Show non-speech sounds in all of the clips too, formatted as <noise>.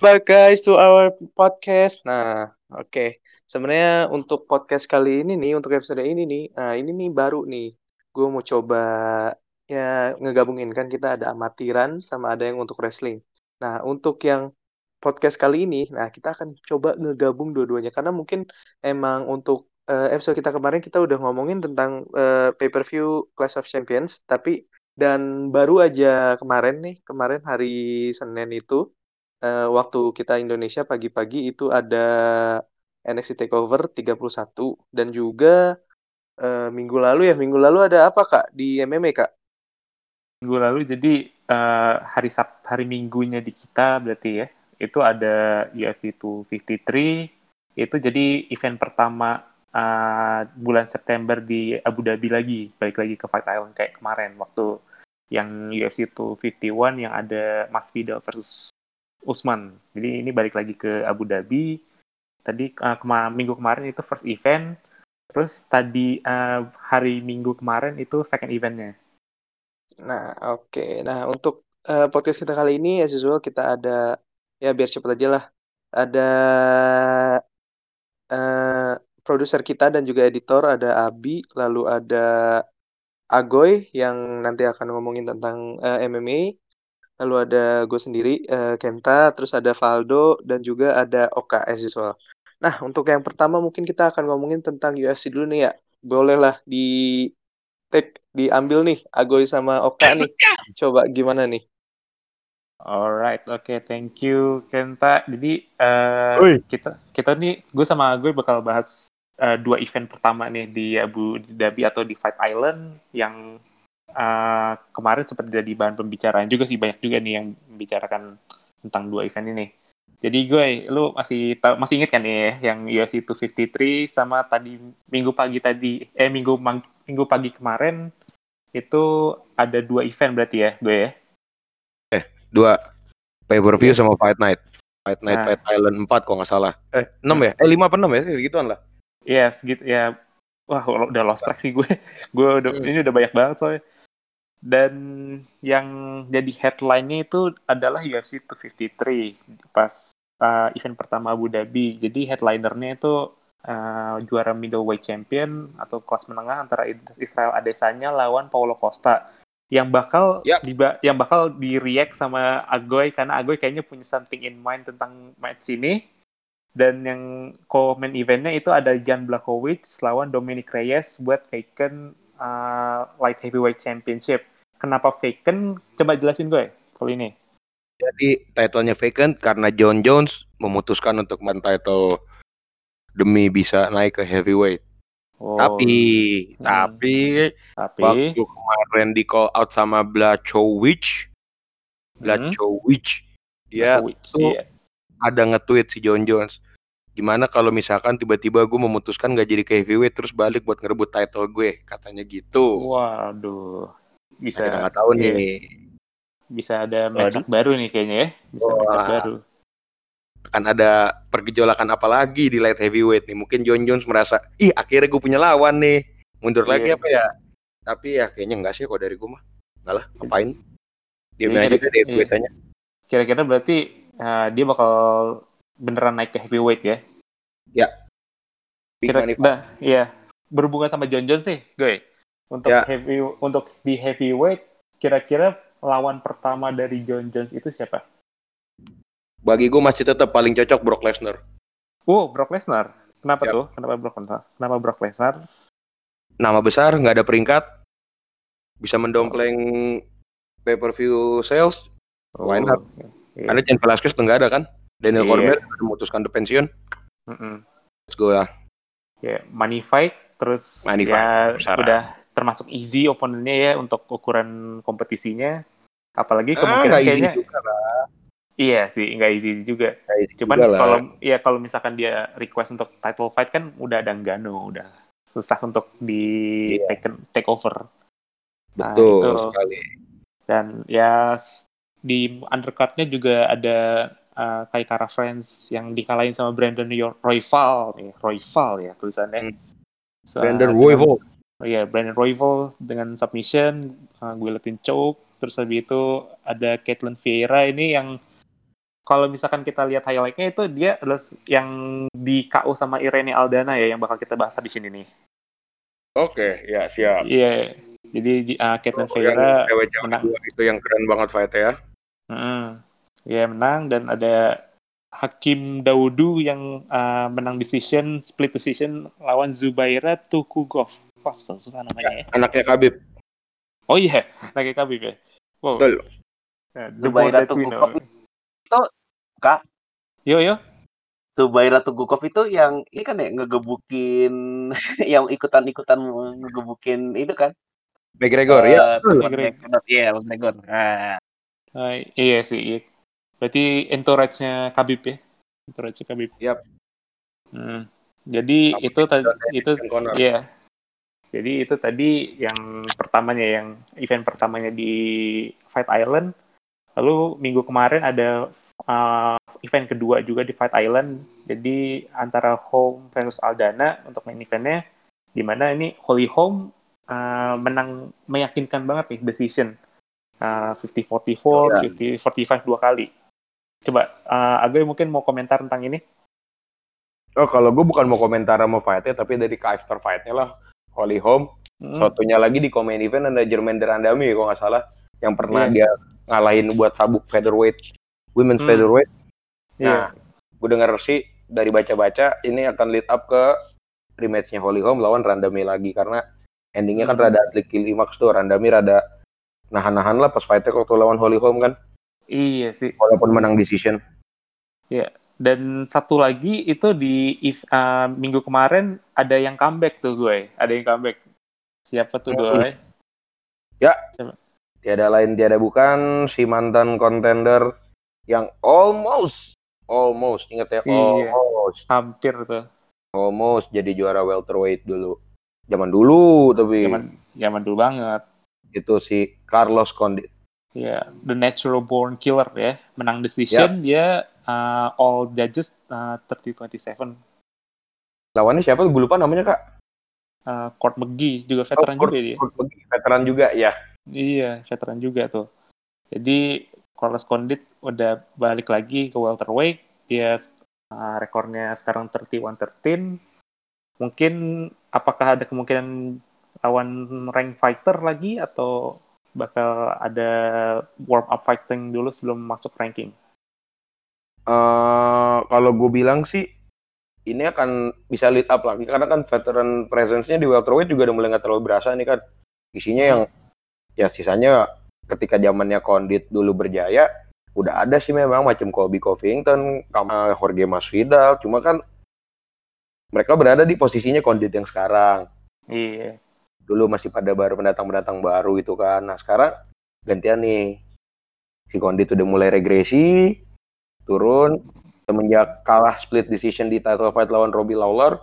back guys to our podcast. Nah, oke. Okay. Sebenarnya untuk podcast kali ini nih, untuk episode ini nih, nah ini nih baru nih. Gue mau coba ya ngegabungin kan kita ada amatiran sama ada yang untuk wrestling. Nah, untuk yang podcast kali ini, nah kita akan coba ngegabung dua-duanya karena mungkin emang untuk uh, episode kita kemarin kita udah ngomongin tentang uh, pay-per-view Clash of Champions, tapi dan baru aja kemarin nih, kemarin hari Senin itu uh, waktu kita Indonesia pagi-pagi itu ada NXT Takeover 31 dan juga uh, minggu lalu ya. Minggu lalu ada apa kak di MMA kak? Minggu lalu jadi uh, hari Sab hari Minggunya di kita berarti ya. Itu ada UFC 253 itu jadi event pertama uh, bulan September di Abu Dhabi lagi. Balik lagi ke Fight Island kayak kemarin waktu yang UFC 251 yang ada Masvidal versus Usman. Jadi ini balik lagi ke Abu Dhabi. Tadi uh, kema minggu kemarin itu first event, terus tadi uh, hari minggu kemarin itu second eventnya. Nah oke, okay. nah untuk uh, podcast kita kali ini as usual kita ada ya biar cepet aja lah. Ada uh, produser kita dan juga editor ada Abi, lalu ada Agoy yang nanti akan ngomongin tentang uh, MMA lalu ada gue sendiri uh, Kenta terus ada Valdo dan juga ada Oka as usual nah untuk yang pertama mungkin kita akan ngomongin tentang UFC dulu nih ya. Bolehlah di take diambil nih Agoy sama Oka nih. Coba gimana nih? Alright, oke, okay, thank you Kenta. Jadi uh, kita kita nih, gue sama Agoy bakal bahas uh, dua event pertama nih di Abu Dhabi atau di Fight Island yang uh, kemarin sempat jadi bahan pembicaraan juga sih banyak juga nih yang membicarakan tentang dua event ini. Jadi gue, lu masih masih inget kan nih yang UFC 253 sama tadi minggu pagi tadi, eh minggu minggu pagi kemarin itu ada dua event berarti ya gue ya? Eh dua pay per view yeah. sama fight night, fight night nah. fight island 4 kok nggak salah. Eh 6 ya? Eh 5 apa 6 ya? Segituan lah. Iya yeah, segitu ya. Wah udah lost track sih gue. <laughs> gue udah hmm. ini udah banyak banget soalnya dan yang jadi headline-nya itu adalah UFC 253 pas uh, event pertama Abu Dhabi. Jadi headlinernya itu uh, juara middleweight champion atau kelas menengah antara Israel Adesanya lawan Paulo Costa yang bakal yep. diba yang bakal di react sama Agoy karena Agoy kayaknya punya something in mind tentang match ini dan yang co-main eventnya itu ada Jan Blachowicz lawan Dominic Reyes buat vacant uh, light heavyweight championship. Kenapa vacant? Coba jelasin gue kalau ini. Jadi titlenya vacant karena John Jones memutuskan untuk main title demi bisa naik ke heavyweight. Oh. Tapi, hmm. tapi, tapi waktu kemarin di call out sama Blachowicz, Blachowicz, hmm. dia tuh yeah. ada nge-tweet si John Jones gimana kalau misalkan tiba-tiba gue memutuskan gak jadi ke heavyweight terus balik buat ngerebut title gue? Katanya gitu. Waduh. Bisa nah, nggak tahu iya. nih. Bisa ada match baru nih kayaknya ya. Bisa match baru. Akan ada pergejolakan apa lagi di light heavyweight nih. Mungkin John Jones merasa ih akhirnya gue punya lawan nih. Mundur yeah. lagi apa ya? Tapi ya kayaknya enggak sih kok dari gue mah. Enggak lah ngapain? Dia yeah, aja deh gue tanya kira-kira berarti uh, dia bakal beneran naik ke heavyweight ya ya. Kira nah ya berhubungan sama John Jones nih gue untuk ya. heavy untuk di heavyweight kira-kira lawan pertama dari John Jones itu siapa? Bagi gue masih tetap paling cocok Brock Lesnar. Oh Brock Lesnar. Kenapa ya. tuh? Kenapa Brock Lesnar? Kenapa Brock Lesnar? Nama besar nggak ada peringkat. Bisa mendompleng pay per view sales. Oh, why not? yeah. karena Chen Velasquez nggak ada kan? Daniel yeah. Cormier memutuskan untuk pensiun. Mm -mm. Let's go lah. Ya, yeah, money fight terus money ya fight, udah termasuk easy opponentnya ya untuk ukuran kompetisinya. Apalagi ah, kemungkinan ah, kayaknya juga Iya sih, nggak easy juga. easy Cuman kalau ya kalau misalkan dia request untuk title fight kan udah ada Nggano, udah susah untuk di yeah. take, take over. Nah, Betul itu. sekali. Dan ya di undercardnya juga ada uh, Kara Friends yang dikalahin sama Brandon Royval, nih, Royval ya tulisannya. Hmm. So, Brandon Royval. Oh iya, Brandon Royval dengan submission, uh, gue liatin choke, terus habis itu ada Caitlin Vieira ini yang kalau misalkan kita lihat highlightnya itu dia adalah yang di KO sama Irene Aldana ya yang bakal kita bahas di sini nih. Oke, ya siap. Iya. Jadi di uh, Caitlyn oh, Vera menang. Itu yang keren banget fight ya. Hmm. Ya menang dan ada Hakim Daudu yang uh, menang decision, split decision lawan Zubaira Tukugov. Wah, susah, susah namanya ya. Anaknya Kabib. Oh iya, anaknya Kabib ya. Wow. Betul. Ya, Zubaira Tukugov itu Kak. Yo yo. Zubaira Tugukov itu yang ini kan ya ngegebukin <laughs> yang ikutan-ikutan ngegebukin itu kan. McGregor uh, ya. McGregor. Iya, McGregor. Nah. Uh, iya sih, iya. Berarti entourage-nya Khabib ya? Entourage-nya Khabib. Yap. Hmm. Jadi Khabib itu tadi itu iya. Jadi itu tadi yang pertamanya yang event pertamanya di Fight Island Lalu minggu kemarin ada uh, event kedua juga di Fight Island. Jadi antara Home versus Aldana untuk main eventnya, di mana ini Holy Home uh, menang meyakinkan banget nih decision. Uh, 50-44, oh, ya. 50-45 dua kali. Coba, uh, Agoy mungkin mau komentar tentang ini? Oh, kalau gue bukan mau komentar sama fightnya, tapi dari ke after fightnya lah. Holy Home. Hmm. Satunya lagi di comment event ada Jermaine Derandami, kalau nggak salah. Yang pernah yeah. dia ngalahin buat sabuk featherweight, women's hmm. featherweight. Nah, yeah. gue denger sih dari baca-baca ini akan lead up ke rematchnya Holly Holm lawan Randami lagi karena endingnya kan hmm. rada atlet climax tuh Randami rada nahan-nahan lah pas fightnya waktu lawan Holly Holm kan. Iya sih. Walaupun menang decision. Iya. Dan satu lagi itu di uh, minggu kemarin ada yang comeback tuh gue, ada yang comeback. Siapa tuh hmm. doi? Ya. Coba. Tiada lain tiada bukan si mantan kontender yang almost almost ingat ya iya, almost hampir tuh almost jadi juara welterweight dulu zaman dulu tapi zaman zaman dulu banget itu si Carlos Condit ya yeah, the natural born killer ya menang decision yeah. dia uh, all judges uh, 30-27 lawannya siapa gue lupa namanya kak uh, Court McGee juga veteran oh, juga dia Court McGee veteran juga ya Iya, veteran juga tuh. Jadi Carlos Condit udah balik lagi ke welterweight. Dia uh, rekornya sekarang 31-13. Mungkin apakah ada kemungkinan lawan rank fighter lagi atau bakal ada warm up fighting dulu sebelum masuk ranking? Uh, kalau gue bilang sih ini akan bisa lead up lagi karena kan veteran presence-nya di welterweight juga udah mulai nggak terlalu berasa nih kan isinya yang ya sisanya ketika zamannya Kondit dulu berjaya udah ada sih memang macam Colby Covington, Jorge Masvidal, cuma kan mereka berada di posisinya Kondit yang sekarang. Iya. Dulu masih pada baru pendatang-pendatang baru itu kan. Nah, sekarang gantian nih. Si Kondit udah mulai regresi, turun semenjak kalah split decision di title fight lawan Robbie Lawler.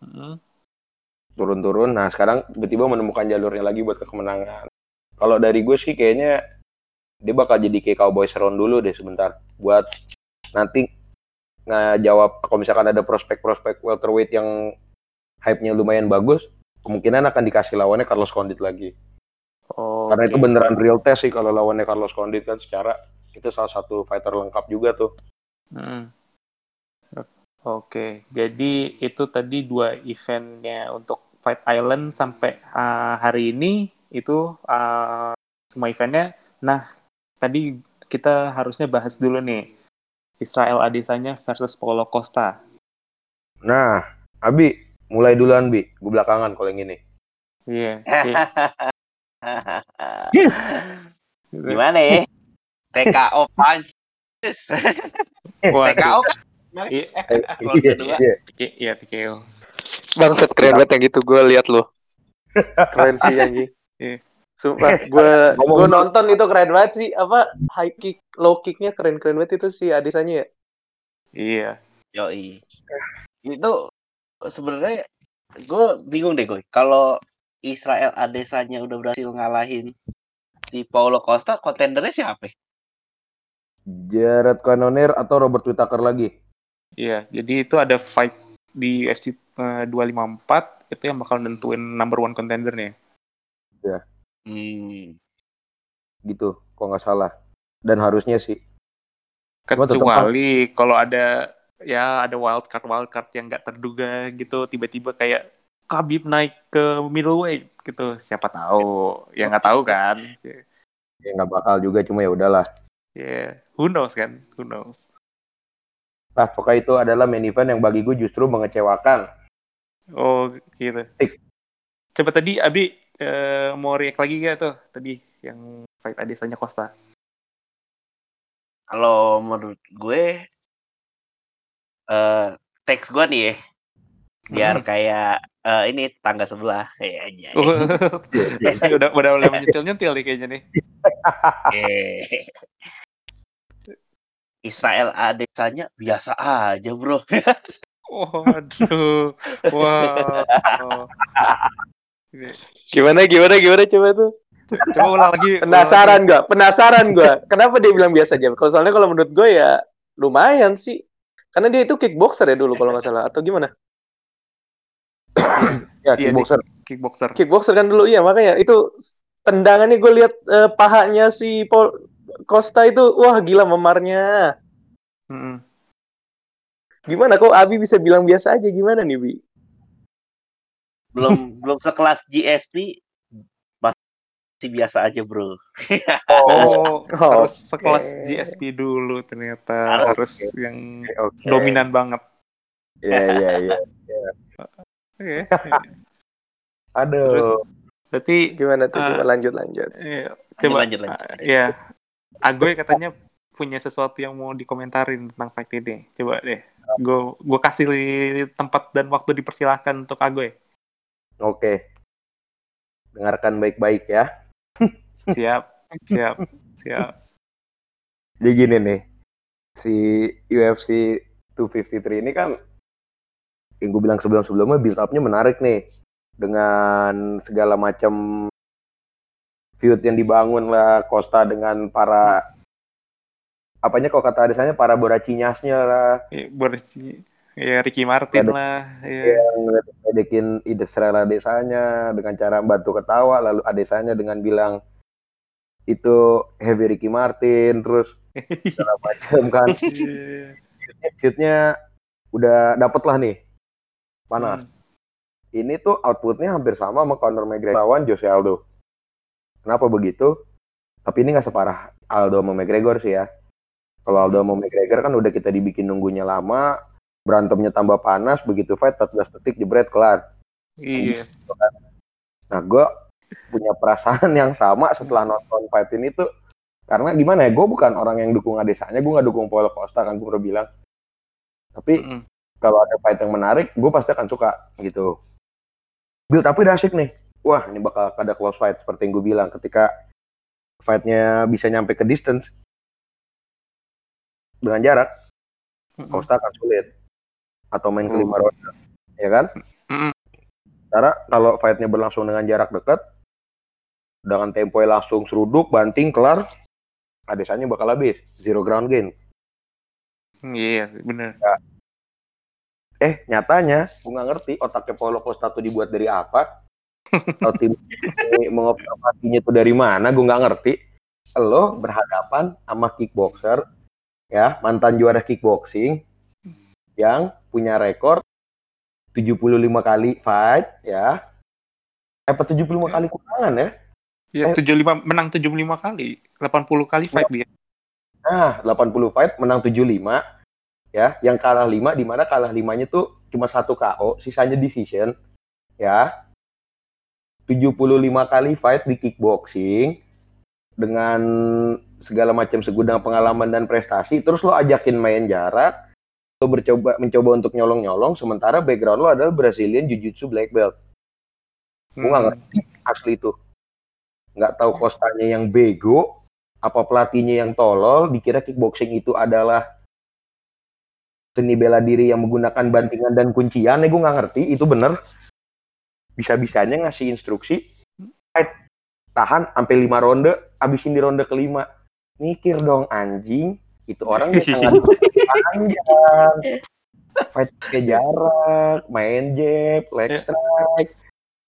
Mm turun-turun. Nah sekarang tiba-tiba menemukan jalurnya lagi buat ke kemenangan. Kalau dari gue sih kayaknya dia bakal jadi kayak Cowboys round dulu deh sebentar buat nanti ngejawab kalau misalkan ada prospek-prospek welterweight yang hype-nya lumayan bagus, kemungkinan akan dikasih lawannya Carlos Condit lagi. Oh, Karena okay. itu beneran real test sih kalau lawannya Carlos Condit kan secara itu salah satu fighter lengkap juga tuh. Hmm. Oke, jadi itu tadi dua eventnya untuk Fight Island sampai uh, hari ini itu uh, semua eventnya. Nah, tadi kita harusnya bahas dulu nih Israel Adesanya versus Paulo Costa. Nah, Abi, mulai duluan Bi, gue belakangan kalau yang ini. Iya. Yeah, <laughs> Gimana ya? TKO punch. TKO kan Iya, iya, iya. iya TKO. Bangsat keren banget yang gitu gue lihat lo. Keren sih anjing. Iya. Sumpah, <laughs> gue gue nonton itu keren banget sih. Apa high kick, low kicknya keren keren banget itu si Adesanya ya. Iya. Yoi. Itu sebenarnya gue bingung deh gue. Kalau Israel Adesanya udah berhasil ngalahin si Paulo Costa, kontendernya siapa? Jared Cannonier atau Robert Whittaker lagi? Iya, jadi itu ada fight di UFC uh, 254 itu yang bakal nentuin number one contendernya. Iya. Hmm. Gitu, kok nggak salah. Dan harusnya sih. Kecuali kalau ada ya ada wild card wild card yang nggak terduga gitu. Tiba-tiba kayak Khabib naik ke middleweight gitu. Siapa tahu ya nggak tahu kan. Ya nggak bakal juga cuma ya udahlah. Ya yeah. who knows kan who knows. Nah pokoknya itu adalah main event yang bagi gue justru mengecewakan. Oh gitu. Coba tadi Abi uh, mau react lagi gak tuh? Tadi yang fight Adesanya Costa. Kalau menurut gue uh, teks gue nih ya biar hmm. kayak uh, ini tangga sebelah kayaknya. <laughs> Uh, udah udah mulai menyentil nyentil nih kayaknya nih. Israel adesanya biasa aja bro. Waduh, wow. Gimana gimana gimana coba tuh? Coba ulang lagi. Penasaran gak? Penasaran gue. Kenapa dia bilang biasa aja? Kalau soalnya kalau menurut gue ya lumayan sih. Karena dia itu kickboxer ya dulu kalau nggak salah. Atau gimana? <coughs> ya iya, kickboxer. Iya, kickboxer. Kickboxer kan dulu iya makanya itu tendangannya gue lihat uh, pahanya si Paul Costa itu wah gila memarnya. Mm -hmm. Gimana kok Abi bisa bilang biasa aja gimana nih Bi? Belum belum sekelas GSP masih biasa aja bro. oh, oh, harus sekelas GSP dulu ternyata harus, harus okay. yang okay. dominan banget. Iya iya iya. Oke. Aduh. Terus, berarti gimana tuh? Uh, coba lanjut lanjut. Iya, coba lanjut lanjut. Uh, ya, Agoy katanya punya sesuatu yang mau dikomentarin tentang fight ini. Coba deh, gue gue kasih tempat dan waktu dipersilahkan untuk Agoy. Oke. Dengarkan baik-baik ya siap siap siap. Jadi gini nih si UFC 253 ini kan yang gue bilang sebelum-sebelumnya build up-nya menarik nih. Dengan segala macam feud yang dibangun lah Costa dengan para apanya kok kata adesanya para boracinyasnya lah. Ya, ya Ricky Martin lah ya. yang ngedekin Israel adesanya dengan cara bantu ketawa lalu adesanya dengan bilang itu heavy Ricky Martin terus <laughs> segala macam kan iya. shootnya udah dapet lah nih panas hmm. ini tuh outputnya hampir sama sama Conor McGregor lawan Jose Aldo kenapa begitu tapi ini nggak separah Aldo sama McGregor sih ya kalau Aldo sama McGregor kan udah kita dibikin nunggunya lama berantemnya tambah panas begitu fight 14 detik jebret kelar. Iya. Nah gue punya perasaan yang sama setelah nonton fight ini tuh karena gimana ya gue bukan orang yang dukung adesanya gue nggak dukung Paulo Costa kan gue udah bilang. Tapi mm -hmm. kalau ada fight yang menarik gue pasti akan suka gitu. Build tapi udah asik nih. Wah ini bakal ada close fight seperti yang gue bilang ketika fightnya bisa nyampe ke distance. Dengan jarak. Costa akan sulit atau main ke lima ronde, ya kan? Mm. Cara kalau fightnya berlangsung dengan jarak dekat, dengan tempo yang langsung seruduk, banting, kelar, adesannya bakal habis, zero ground gain. Iya, yeah, bener. Ya. Eh, nyatanya, gue nggak ngerti otaknya Paulo Costa itu dibuat dari apa. <laughs> Atau tim mengobservasinya itu dari mana, gue nggak ngerti. Lo berhadapan sama kickboxer, ya mantan juara kickboxing, yang punya rekor 75 kali fight ya. Eh 75 kali kurangan ya? Iya, eh, 75 menang 75 kali, 80 kali fight dia. Nah, 80 fight menang 75 ya, yang kalah 5 di mana kalah 5-nya tuh cuma satu KO, sisanya decision ya. 75 kali fight di kickboxing dengan segala macam segudang pengalaman dan prestasi, terus lo ajakin main jarak, lo bercoba mencoba untuk nyolong-nyolong sementara background lo adalah Brazilian Jiu-Jitsu black belt. Hmm. Gue gak ngerti asli itu. Nggak tahu kostanya yang bego, apa pelatihnya yang tolol, dikira kickboxing itu adalah seni bela diri yang menggunakan bantingan dan kuncian. Ya gue nggak ngerti, itu bener. Bisa-bisanya ngasih instruksi, eh, tahan sampai lima ronde, abisin di ronde kelima. Mikir dong anjing, itu orang <laughs> sangat <laughs> panjang fight ke jarak main jab leg ya. strike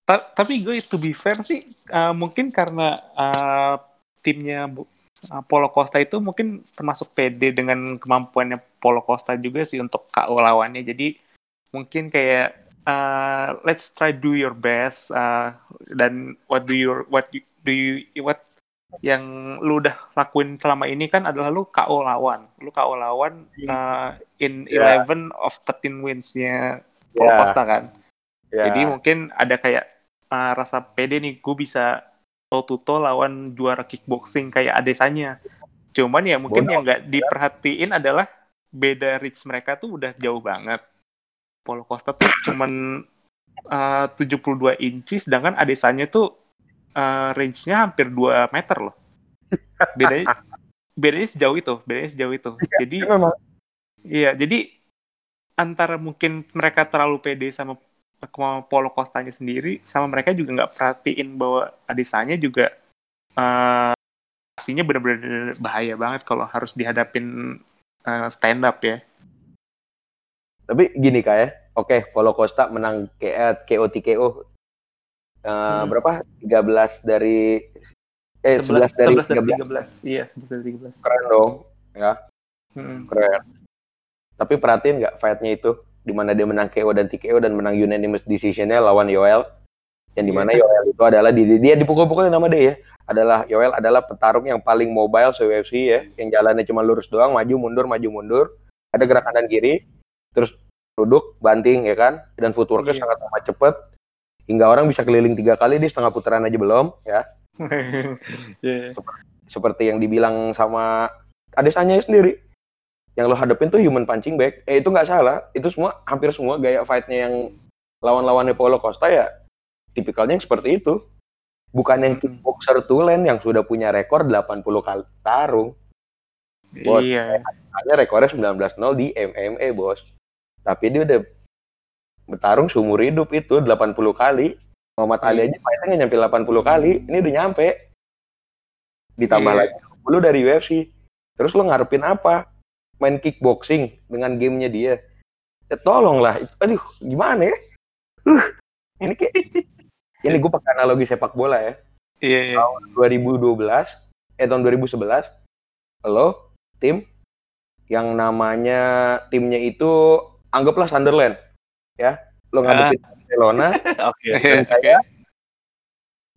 Ta tapi gue to be fair sih uh, mungkin karena uh, timnya uh, Polo Costa itu mungkin termasuk pede dengan kemampuannya Polo Costa juga sih untuk KO lawannya. Jadi mungkin kayak uh, let's try do your best uh, dan what do you what do you what yang lu udah lakuin selama ini kan adalah lu KO lawan. Lu KO lawan uh, in yeah. 11 of 13 wins-nya yeah. Costa kan. Yeah. Jadi mungkin ada kayak uh, rasa pede nih gue bisa toe to toe lawan juara kickboxing kayak adesanya. Cuman ya mungkin Bono. yang nggak diperhatiin adalah beda reach mereka tuh udah jauh banget. Polo Costa tuh cuman uh, 72 inci sedangkan adesanya tuh uh, range-nya hampir 2 meter loh. Bedanya <laughs> bedanya sejauh itu, bedanya sejauh itu. Iya, jadi Iya, jadi antara mungkin mereka terlalu pede sama kemampuan Polo Costanya sendiri sama mereka juga nggak perhatiin bahwa Adesanya juga uh, aslinya benar-benar bahaya banget kalau harus dihadapin uh, stand up ya. Tapi gini kak ya, oke Polo Costa menang KO TKO uh, hmm. berapa? 13 dari eh 11, 11 dari 11 dari 13. 13. Iya, 11 dari 13. Keren dong, ya. Hmm. Keren. Tapi perhatiin nggak fight-nya itu? di mana dia menang KO dan TKO dan menang unanimous decisionnya lawan Yoel yang di mana yeah. Yoel itu adalah di, dia dipukul-pukulin nama dia ya adalah Yoel adalah petarung yang paling mobile se UFC ya yang jalannya cuma lurus doang maju mundur maju mundur ada gerakan kanan kiri terus duduk banting ya kan dan footworknya yeah. sangat amat cepet hingga orang bisa keliling tiga kali di setengah putaran aja belum ya. <laughs> Yeah. seperti yang dibilang sama Adesanya sendiri. Yang lo hadapin tuh human punching bag. Eh itu nggak salah. Itu semua hampir semua gaya fightnya yang lawan-lawannya Paulo Costa ya tipikalnya yang seperti itu. Bukan yang kickboxer Tulen yang sudah punya rekor 80 kali tarung. Bos iya. hanya rekornya 19-0 di MMA bos. Tapi dia udah bertarung seumur hidup itu 80 kali. Muhammad Ali iya. aja fightnya nggak nyampe 80 kali. Ini udah nyampe. Ditambah iya. lagi lu dari UFC terus lo ngarepin apa? Main kickboxing dengan gamenya dia. Ya tolonglah. Aduh gimana ya? Uh, ini kayak <laughs> ini gue pakai analogi sepak bola ya. Iya, iya. tahun 2012 eh tahun 2011 lo tim yang namanya timnya itu anggaplah Sunderland ya lo ngadepin ah. Barcelona <laughs> okay. dengan gaya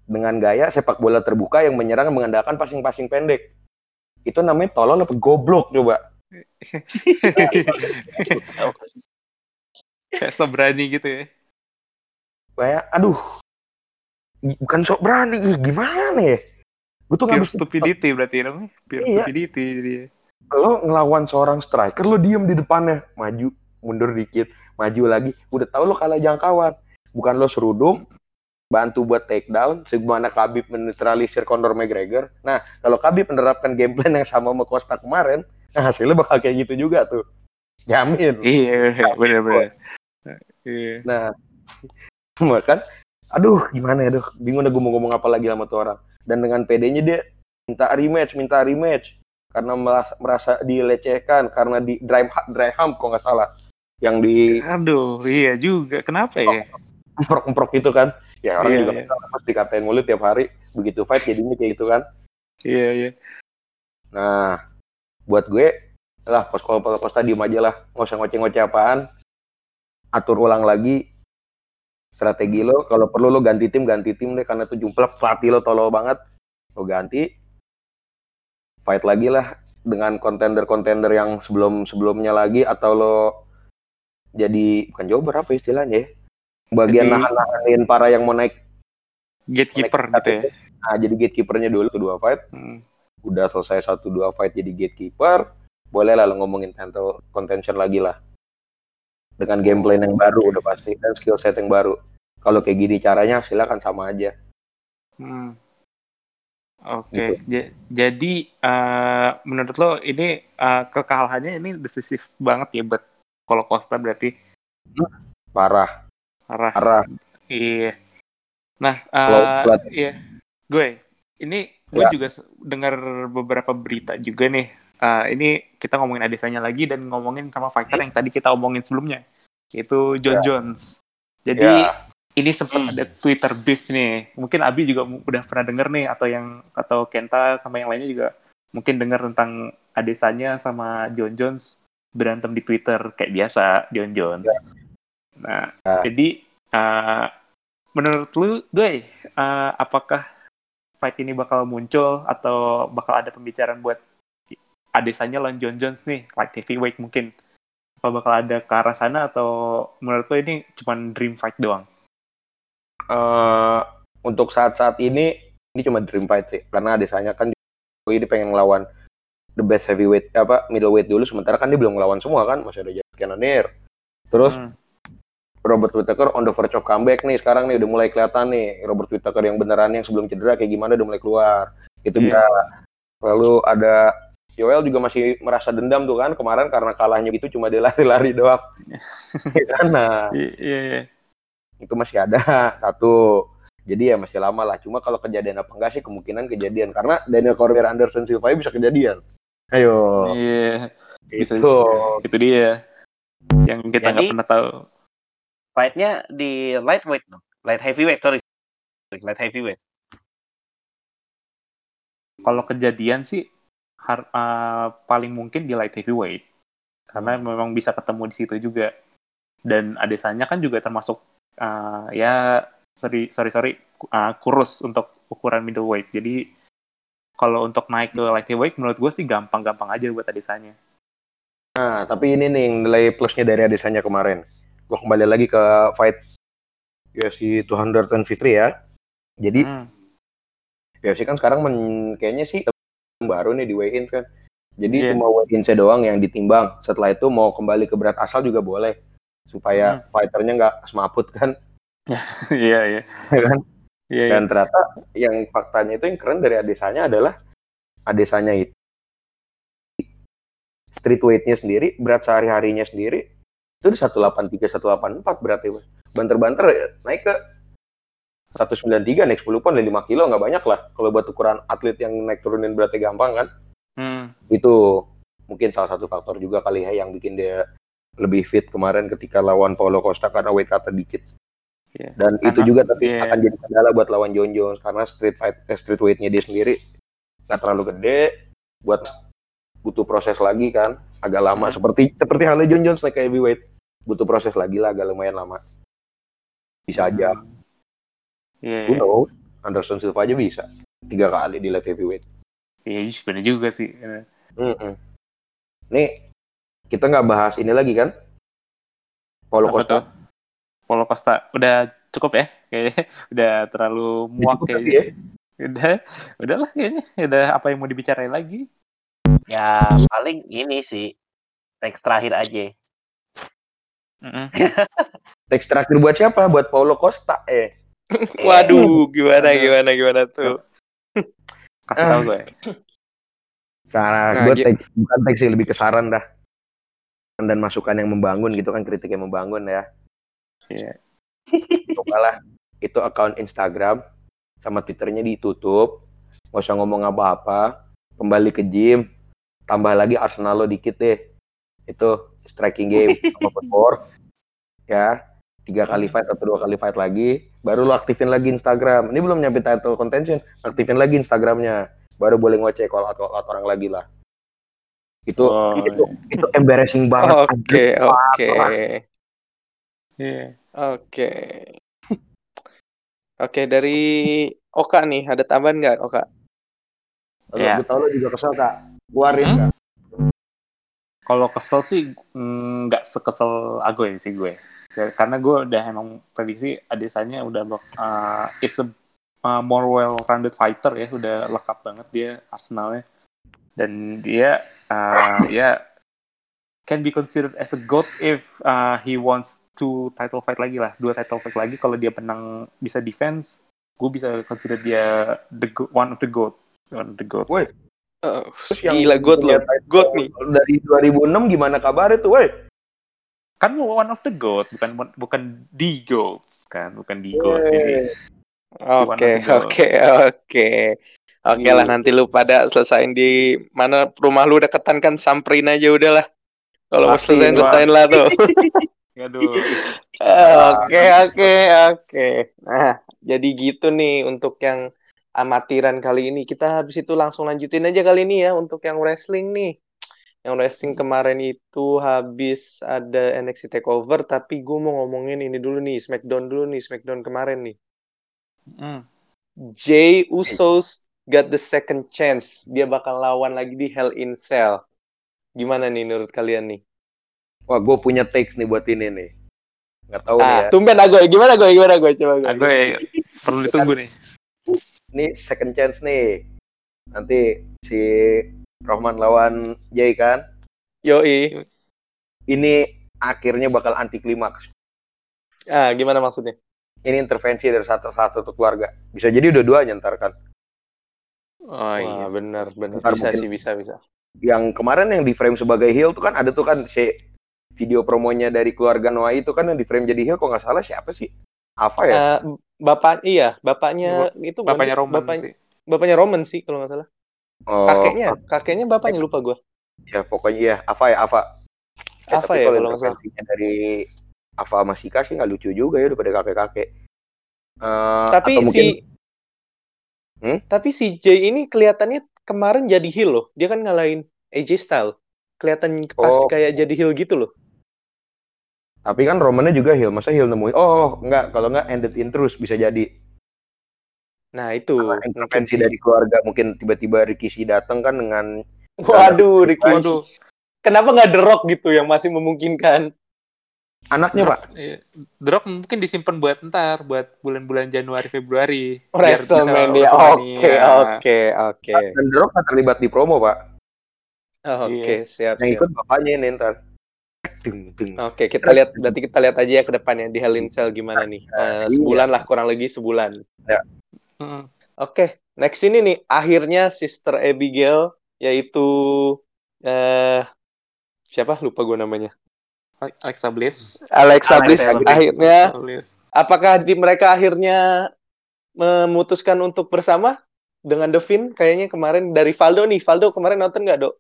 dengan gaya sepak bola terbuka yang menyerang mengandalkan passing-passing pendek itu namanya tolong apa goblok coba <laughs> Kayak sok berani gitu ya. Kayak, aduh, bukan sok berani, gimana ya? Gue tuh nggak stupidity berarti namanya. Pure iya. stupidity dia. Lo ngelawan seorang striker, lo diem di depannya, maju, mundur dikit, maju lagi. Udah tahu lo kalah jangkauan. Bukan lo serudung, bantu buat take down, sebagaimana Khabib menetralisir Conor McGregor. Nah, kalau Khabib menerapkan game plan yang sama sama Costa kemarin, nah hasilnya bakal kayak gitu juga tuh jamin iya bener-bener iya. nah <laughs> kan aduh gimana ya aduh bingung dah gue mau ngomong apa lagi sama tuh orang dan dengan PD-nya dia minta rematch minta rematch karena merasa, merasa dilecehkan karena di drive drive hump kok nggak salah yang di aduh iya juga. Kenapa ya? Emprok emprok itu kan. Ya orang iya, juga iya. pasti dikatain mulut tiap hari. Begitu fight jadinya kayak gitu kan. Iya iya. Nah buat gue lah pos pos pos tadi aja lah nggak usah ngoceh-ngoceh apaan. Atur ulang lagi strategi lo. Kalau perlu lo ganti tim ganti tim deh karena tuh jumlah pelatih lo tolol banget. Lo ganti fight lagi lah dengan kontender-kontender yang sebelum sebelumnya lagi atau lo jadi bukan jawab berapa istilahnya ya. Bagian jadi, nahan-nahanin para yang mau naik gatekeeper naik, gitu ya? nah jadi gatekeepernya dulu kedua fight. Hmm. Udah selesai satu dua fight jadi gatekeeper. Boleh lah ngomongin title contention lagi lah. Dengan gameplay yang baru udah pasti dan skill set yang baru. Kalau kayak gini caranya silakan sama aja. Hmm. oke okay. gitu. jadi uh, menurut lo ini uh, kekalahannya ini decisif banget ya buat kalau Costa berarti parah parah parah iya nah uh, iya gue ini gue ya. juga dengar beberapa berita juga nih. Uh, ini kita ngomongin Adesanya lagi dan ngomongin sama fighter yang tadi kita omongin sebelumnya, yaitu John ya. Jones. Jadi ya. ini sempat ada Twitter beef nih. Mungkin Abi juga udah pernah denger nih atau yang atau Kenta sama yang lainnya juga mungkin dengar tentang Adesanya sama John Jones berantem di Twitter kayak biasa John Jones. Ya. Nah, ya. jadi uh, menurut lu, gue, uh, apakah fight ini bakal muncul atau bakal ada pembicaraan buat Adesanya lawan John Jones nih, light heavyweight mungkin? Apa bakal ada ke arah sana atau menurut lu ini cuma dream fight doang? Uh, untuk saat-saat ini ini cuma dream fight sih, karena Adesanya kan ini pengen ngelawan the best heavyweight apa middleweight dulu sementara kan dia belum ngelawan semua kan masih ada Jack Cannonier. Terus hmm. Robert Whittaker on the verge of comeback nih sekarang nih udah mulai kelihatan nih Robert Whittaker yang beneran yang sebelum cedera kayak gimana udah mulai keluar. Itu yeah. bisa. Lalu ada Yoel juga masih merasa dendam tuh kan kemarin karena kalahnya itu cuma dia lari-lari doang. Karena <laughs> iya, yeah, yeah. itu masih ada satu. Jadi ya masih lama lah. Cuma kalau kejadian apa enggak sih kemungkinan kejadian. Karena Daniel Cormier Anderson Silva bisa kejadian Ayo. Iya. Bisa, itu. Itu dia. Yang kita nggak pernah tahu. Fightnya di lightweight dong. Light heavyweight, sorry. Light heavyweight. Kalau kejadian sih har, uh, paling mungkin di light heavyweight. Karena hmm. memang bisa ketemu di situ juga. Dan adesanya kan juga termasuk uh, ya sorry sorry sorry uh, kurus untuk ukuran middleweight. Jadi kalau untuk naik ke light heavyweight menurut gue sih gampang-gampang aja buat Adesanya. Nah, tapi ini nih nilai plusnya dari Adesanya kemarin. Gue kembali lagi ke fight UFC 203 ya. Jadi hmm. UFC kan sekarang men, kayaknya sih baru nih di weigh-in kan. Jadi yeah. cuma weigh-in doang yang ditimbang. Setelah itu mau kembali ke berat asal juga boleh. Supaya hmm. fighternya nggak semaput kan. <laughs> Iya, iya. <laughs> iya. kan? Yeah, iya. Dan yeah. ternyata yang faktanya itu yang keren dari Adesanya adalah Adesanya itu street weight-nya sendiri, berat sehari-harinya sendiri itu di 183 184 berarti Mas. Banter-banter naik ke 193 naik 10 pon 5 kilo nggak banyak lah kalau buat ukuran atlet yang naik turunin beratnya gampang kan. Hmm. Itu mungkin salah satu faktor juga kali ya yang bikin dia lebih fit kemarin ketika lawan Paulo Costa karena weight cut dikit. Yeah. Dan karena, itu juga tapi yeah. akan jadi kendala buat lawan John Jones karena street fight eh, street weightnya dia sendiri nggak terlalu gede buat butuh proses lagi kan agak lama hmm. seperti seperti halnya John Jones naik ke heavyweight butuh proses lagi lah agak lumayan lama bisa aja yeah. Who knows Anderson Silva aja bisa tiga kali di light heavyweight iya yeah, sebenarnya juga sih mm -mm. nih kita nggak bahas ini lagi kan Paulo Costa? Paulo Costa. Udah cukup ya kayaknya. <laughs> Udah terlalu muak kayaknya. ya. udah udahlah kayaknya. Udah apa yang mau dibicarain lagi? Ya paling ini sih. Teks terakhir aja. Mm-hmm. <laughs> teks terakhir buat siapa? Buat Paulo Costa eh. <laughs> Waduh gimana gimana gimana tuh? Kasih tau gue. Saran nah, gue teks bukan teks sih lebih ke saran dah. Dan masukan yang membangun gitu kan kritik yang membangun ya Iya. <laughs> Itu akun Instagram sama Twitternya ditutup, nggak usah ngomong apa-apa, kembali ke gym, tambah lagi Arsenal lo dikit deh. Itu striking game <laughs> sama footwork. Ya, tiga kali fight atau dua kali fight lagi, baru lo aktifin lagi Instagram. Ini belum nyampe title contention, aktifin lagi Instagramnya, baru boleh ngoceh call out, call out orang lagi lah. Itu oh, itu, iya. itu embarrassing banget. <laughs> Oke, okay, oke. Okay. Iya. Oke. Oke, dari Oka nih, ada tambahan nggak Oka? Kalau ya. tahu lo juga kesel kak, keluarin hmm? kak. Kalau kesel sih mm, nggak mm, sekesel Agoy sih gue. Ya, karena gue udah emang prediksi Adesanya udah uh, is a uh, more well-rounded fighter ya, udah lengkap banget dia Arsenalnya. Dan dia uh, ya can be considered as a goat if uh, he wants to title fight lagi lah dua title fight lagi. Kalau dia menang bisa defense gue bisa consider dia the one of the goat one of the goat Woi. Uh, gila goat loh goat nih. dari 2006 gimana kabar itu woi? Kan one of the goat bukan bukan the goat kan bukan the goat yeah. Oke oke oke. Oke lah nanti lu pada selesain di mana rumah lu deketan kan samperin aja udahlah kalau mau selesai selesaiin lah tuh. <laughs> Oke oke oke. Nah jadi gitu nih untuk yang amatiran kali ini. Kita habis itu langsung lanjutin aja kali ini ya untuk yang wrestling nih. Yang wrestling kemarin itu habis ada NXT Takeover, tapi gue mau ngomongin ini dulu nih, SmackDown dulu nih, SmackDown kemarin nih. Hmm. Jay Usos got the second chance. Dia bakal lawan lagi di Hell in Cell. Gimana nih menurut kalian nih? Wah, gue punya takes nih buat ini nih. Nggak tahu nih Ah, ya. tumben Agoy. Gimana gue? Gimana gue? Coba gue. Gue perlu ditunggu nih. Ini second chance nih. Nanti si Rohman lawan Jay kan. Yoi. Ini akhirnya bakal anti klimaks. Ah, gimana maksudnya? Ini intervensi dari satu satu satu keluarga. Bisa jadi dua-duanya ntar kan. Oh iya. Wah, bener, bener. Ntar Bisa mungkin- sih, bisa, bisa. Yang kemarin yang di frame sebagai heel tuh kan ada tuh kan si video promonya dari keluarga Noah itu kan yang di frame jadi heel kok nggak salah siapa sih? Apa ya? Eh, bapak, iya, bapaknya itu bukan Bapaknya? Roman bapaknya, sih. bapaknya Roman sih kalau nggak salah. oh, Kakeknya, kakeknya bapaknya lupa gue. ya pokoknya ya Ava ya Ava. Eh, Ava tapi ya, kalau nggak salah. dari Ava sama Sika sih nggak lucu juga ya daripada kakek-kakek. Eh, Tapi atau mungkin si, Hmm? tapi si Jay ini kelihatannya kemarin jadi heel loh. Dia kan ngalahin AJ Styles. Kelihatan pas Oh. kayak jadi heel gitu loh. tapi kan Romannya juga heel, masa heel nemuin? Oh, enggak, kalau enggak ended in terus bisa jadi. Nah itu Karena intervensi dari keluarga mungkin tiba-tiba Ricky si datang kan dengan Waduh, Ricky. Waduh. Kenapa nggak The Rock gitu yang masih memungkinkan? Anaknya pak. Iya. Rock mungkin disimpan buat ntar, buat bulan-bulan Januari Februari. Biar bisa WrestleMania. Oke, oke, oke. Dan Rock nggak terlibat di promo pak. Oke, siap, Yang siap. ikut bapaknya ini ntar. Oke, kita lihat berarti kita lihat aja ya ke depannya di Hell in Cell gimana nih. Eh, Iya. sebulan lah kurang lebih sebulan. Hmm. Oke, next ini nih akhirnya Sister Abigail yaitu eh siapa lupa gue namanya. Alexa Bliss. Alexa Alexa Bliss akhirnya Alexa Bliss. apakah di mereka akhirnya memutuskan untuk bersama dengan Devin kayaknya kemarin dari Valdo nih. Valdo kemarin nonton nggak, Dok?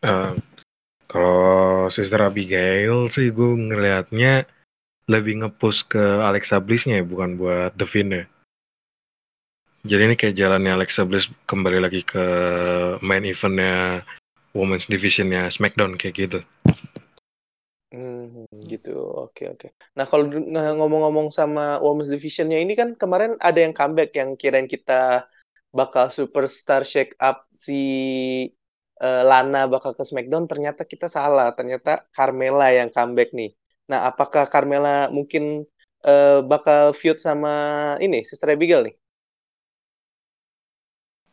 Eh, kalau Sister Abigail sih gue ngelihatnya lebih ngepush ke Alexa Bliss-nya ya, bukan buat Devin ya. Jadi ini kayak jalannya Alexa Bliss kembali lagi ke main eventnya Women's Divisionnya SmackDown kayak gitu. Hmm, gitu. Oke, oke. Nah, kalau nah, ngomong-ngomong sama Women's Division-nya ini kan kemarin ada yang comeback yang kirain kita bakal superstar shake up si eh, Lana bakal ke SmackDown, ternyata kita salah. Ternyata Carmella yang comeback nih. Nah, apakah Carmella mungkin eh, bakal feud sama ini Sister Abigail nih?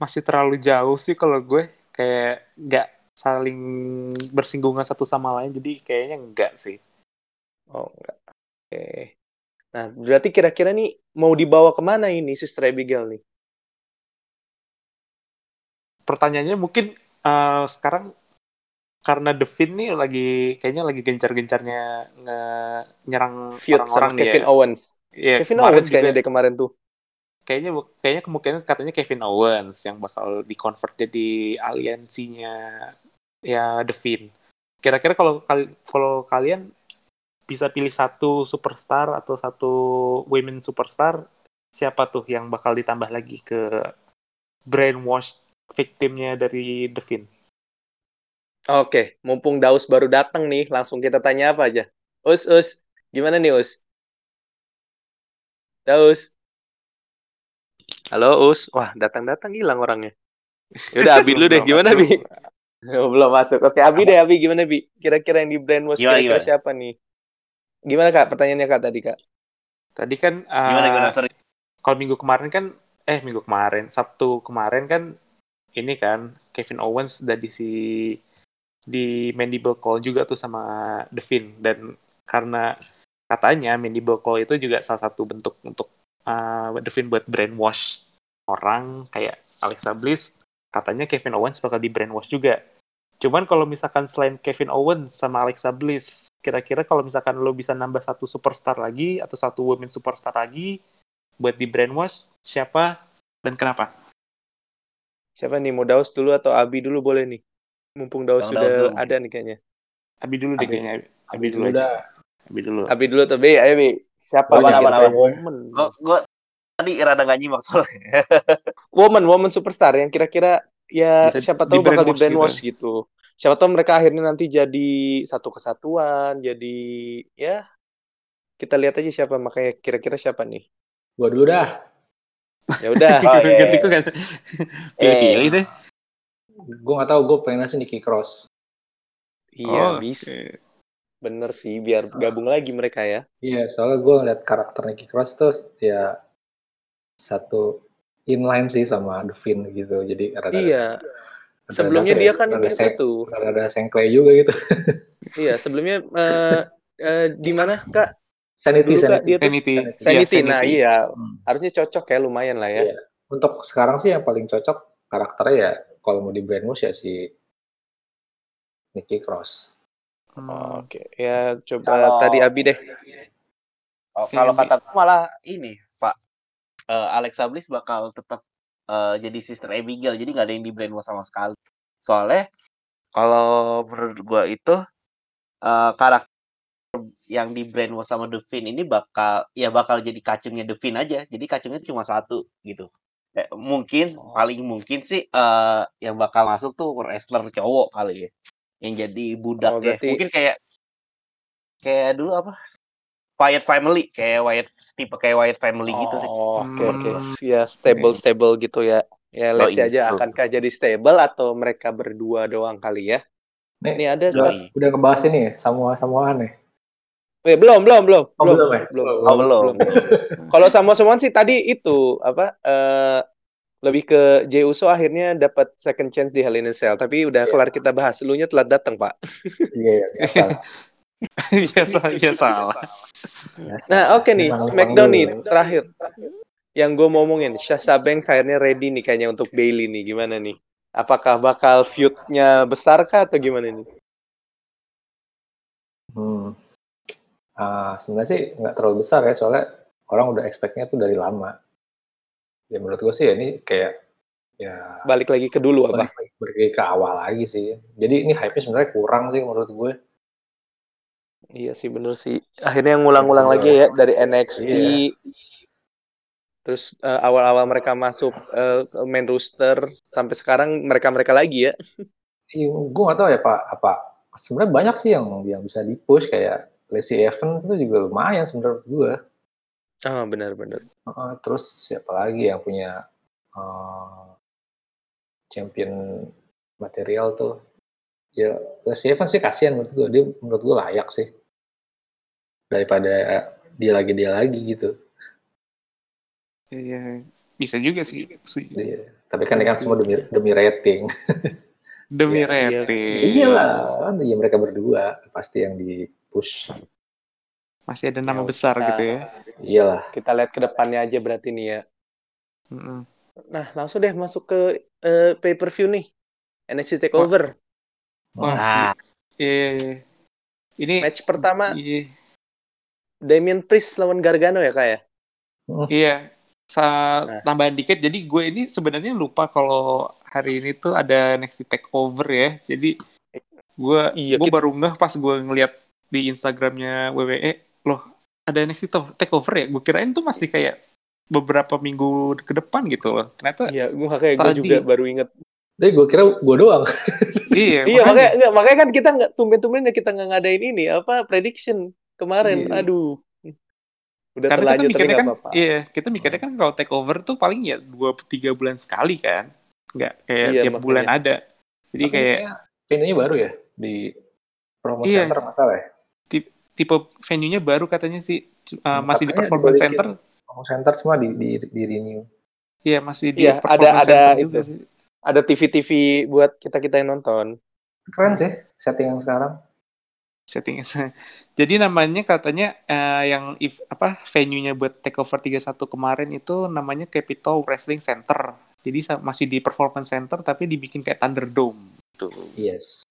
Masih terlalu jauh sih kalau gue. Kayak nggak saling bersinggungan satu sama lain. Jadi kayaknya enggak sih. Oh, enggak. Oke. Nah, berarti kira-kira nih mau dibawa ke mana ini Sister Abigail nih? Pertanyaannya mungkin eh, sekarang karena Devin nih lagi kayaknya lagi gencar-gencarnya nge- nyerang orang-orang Kevin ya. Owens. Iya, Kevin Owens juga- kayaknya deh kemarin tuh. Kayaknya kayaknya kemungkinan katanya Kevin Owens yang bakal di-convert jadi aliansinya ya Devin. Kira-kira kalau kal- kalau kalian bisa pilih satu superstar atau satu women superstar, siapa tuh yang bakal ditambah lagi ke brainwash victimnya dari Devin? Oke, mumpung Daus baru datang nih, langsung kita tanya apa aja. Us, Us, gimana nih Us? Daus. Halo Us. Wah, datang-datang hilang orangnya. Yaudah, Abi <laughs> dulu deh. Gimana, masuk. Bi? Oh, <laughs> belum masuk. Oke, Abi deh, Abi. Gimana, Bi? Kira-kira yang di brainwash kira-kira gimana? siapa nih? Gimana, Kak? Pertanyaannya, Kak, tadi, Kak. Tadi kan eh, Gimana gimana sorry. kalau minggu kemarin kan eh minggu kemarin Sabtu kemarin kan ini kan Kevin Owens udah di si di Mandible Call juga tuh sama Devin dan karena katanya Mandible Call itu juga salah satu bentuk untuk uh, Devin buat brainwash orang kayak Alexa Bliss katanya Kevin Owens bakal di brainwash juga cuman kalau misalkan selain Kevin Owens sama Alexa Bliss kira-kira kalau misalkan lo bisa nambah satu superstar lagi atau satu women superstar lagi buat di brainwash siapa dan kenapa Siapa nih? Mau Daus dulu atau Abi dulu boleh nih? Mumpung Daus Bang sudah Daus dulu. ada nih kayaknya. Abi dulu deh Abi. kayaknya Abi, Abi dulu dulu aja dah. Abi dulu Abi dulu atau Bi? Ayo, Bi. Siapa kita apa? momen? Gue gue tadi rada nggak nyimak soalnya. <laughs> woman woman superstar yang kira-kira ya Bisa siapa tahu bakal di brainwash gitu. Siapa tahu mereka akhirnya nanti jadi satu kesatuan, jadi ya kita lihat aja siapa makanya kira-kira siapa nih. Gua dulu dah. Ya udah. <laughs> Oh, Ganti. Pilih-pilih <laughs> deh. Gue nggak tahu. Gue pengen sih Nicky Cross. iya, Oh, bisa. oke. Bener sih biar gabung lagi mereka ya. Iya, soalnya gue ngeliat karakter Nicky Cross tuh ya satu inline sih sama Devin gitu. Jadi rada Iya. rada- Sebelumnya rada- dia kan rada itu. rada sengkle juga gitu. <laughs> Iya, sebelumnya eh, eh, di mana Kak? Sanity, Dulu Kak sanity. tuh Sanity. Sanity. Iya, Nah, Sanity. iya. Hmm. Harusnya cocok ya, lumayan lah ya. Iya. Untuk sekarang sih yang paling cocok karakternya ya kalau mau di brainwash ya si Nicky Cross. Hmm. Oke, ya coba Kalau- tadi Abi deh. Oh, kalau kata gue malah ini, Pak. Eh, Alexa Bliss bakal tetap eh, jadi sister Abigail, jadi nggak ada yang di brainwash sama sekali. Soalnya kalau menurut gue itu eh, karakter yang di brainwash sama Devin ini bakal ya bakal jadi kacungnya Devin aja. Jadi kacungnya cuma satu gitu. Eh, mungkin Oh. paling mungkin sih eh, yang bakal masuk tuh wrestler cowok kali ya. Yang jadi budak Oh, ya. berarti- Mungkin kayak kayak dulu apa? Wyatt Family, kayak Wyatt tipe kayak Wyatt Family gitu sih. Oh, oke oke. Hmm. Ya stable stable gitu ya. Ya Oh, let's see iya, aja betul. akankah jadi stable atau mereka berdua doang kali ya. Nih, Ini ada Yoi. Sat. udah ngebahas ini ya, Samoa Samoan ya? Eh, belum belum belum Oh, belum belum ya? belum. Oh, belum. Kalau sama semua sih tadi itu apa eh lebih ke Jey Uso akhirnya dapat second chance di Hell in a Cell tapi udah Iya. kelar kita bahas. Elunya telat datang, Pak. Iya, iya, biasa. Biasa, ya salah. <laughs> biasa. Nah, oke nih, Memang- Smackdown nih terakhir. Yang gue mau ngomongin, Sasha Banks akhirnya ready nih kayaknya untuk Bailey nih. Gimana nih? Apakah bakal feud-nya besar kah atau gimana nih? Hmm. Ah, sebenarnya sih nggak terlalu besar ya, soalnya orang udah expect-nya tuh dari lama. Ya menurut gue sih ya ini kayak ya Balik lagi ke dulu apa? balik lagi balik lagi ke awal lagi sih. Jadi ini hype-nya sebenarnya kurang sih menurut gue. Iya sih bener sih. Akhirnya ngulang-ngulang lagi ya dari NXT. Iya. Terus eh, awal-awal mereka masuk ke main roster sampai sekarang mereka-mereka lagi ya. Iya, gue nggak tahu ya Pak apa. Sebenarnya banyak sih yang yang bisa di push kayak Lacey Evans itu juga lumayan sebenarnya menurut gue. Ah benar-benar. Heeh, terus siapa lagi yang punya eh, champion material tuh? Ya Lacey Evans sih kasihan menurut gue. Dia menurut gue layak sih daripada dia lagi dia lagi gitu. Iya, bisa juga sih. sih. Dia- tapi kan ini kan semua demi demi rating. Demi Iya, iya. rating. Iyalah, kan iya mereka berdua pasti yang di push. Masih ada nama Ya besar udah. gitu ya. Iyalah. Kita lihat ke depannya aja berarti nih ya. Mm-mm. Nah, langsung deh masuk ke eh, pay-per-view nih. NXT Takeover. Wah, Nah, iya, iya, iya. Ini Match pertama iya, Damian Priest lawan Gargano ya, Kak ya? iya. Sa Nah. tambahan dikit, jadi gue ini sebenarnya lupa kalau hari ini tuh ada next takeover ya. Jadi gue Iya, gue kita- baru ngeh pas gue ngeliat di Instagramnya WWE, loh ada next takeover ya. Gue kirain tuh masih kayak beberapa minggu ke depan gitu loh. Ternyata Iya, gua kayak gue juga baru inget. Jadi gue kira gue doang. <laughs> iya, Iya, makanya. makanya enggak, makanya kan kita nggak tumben-tumben ya kita nggak ngadain ini apa prediction kemarin. Iya. Aduh. Udah Karena kita terlanjur tapi mikirnya kan, apa-apa. iya, kita mikirnya kan kalau takeover tuh paling ya dua tiga bulan sekali kan, nggak kayak Iya, tiap makanya. bulan ada. Jadi Tapi kayak kayaknya venue-nya baru ya di promo Iya. center masalah ya. Tipe venue-nya baru katanya sih uh, masih di performance center. Promo center semua di di, di renew. Iya, masih di Iya, ada- performance ada center itu. juga sih. Ada TV-TV buat kita-kita yang nonton. Keren sih setting yang sekarang. setting <laughs> Jadi namanya katanya eh, yang if, apa venue-nya buat Takeover 31 kemarin itu namanya Capitol Wrestling Center. Jadi masih di performance center tapi dibikin kayak Thunderdome gitu. Yes.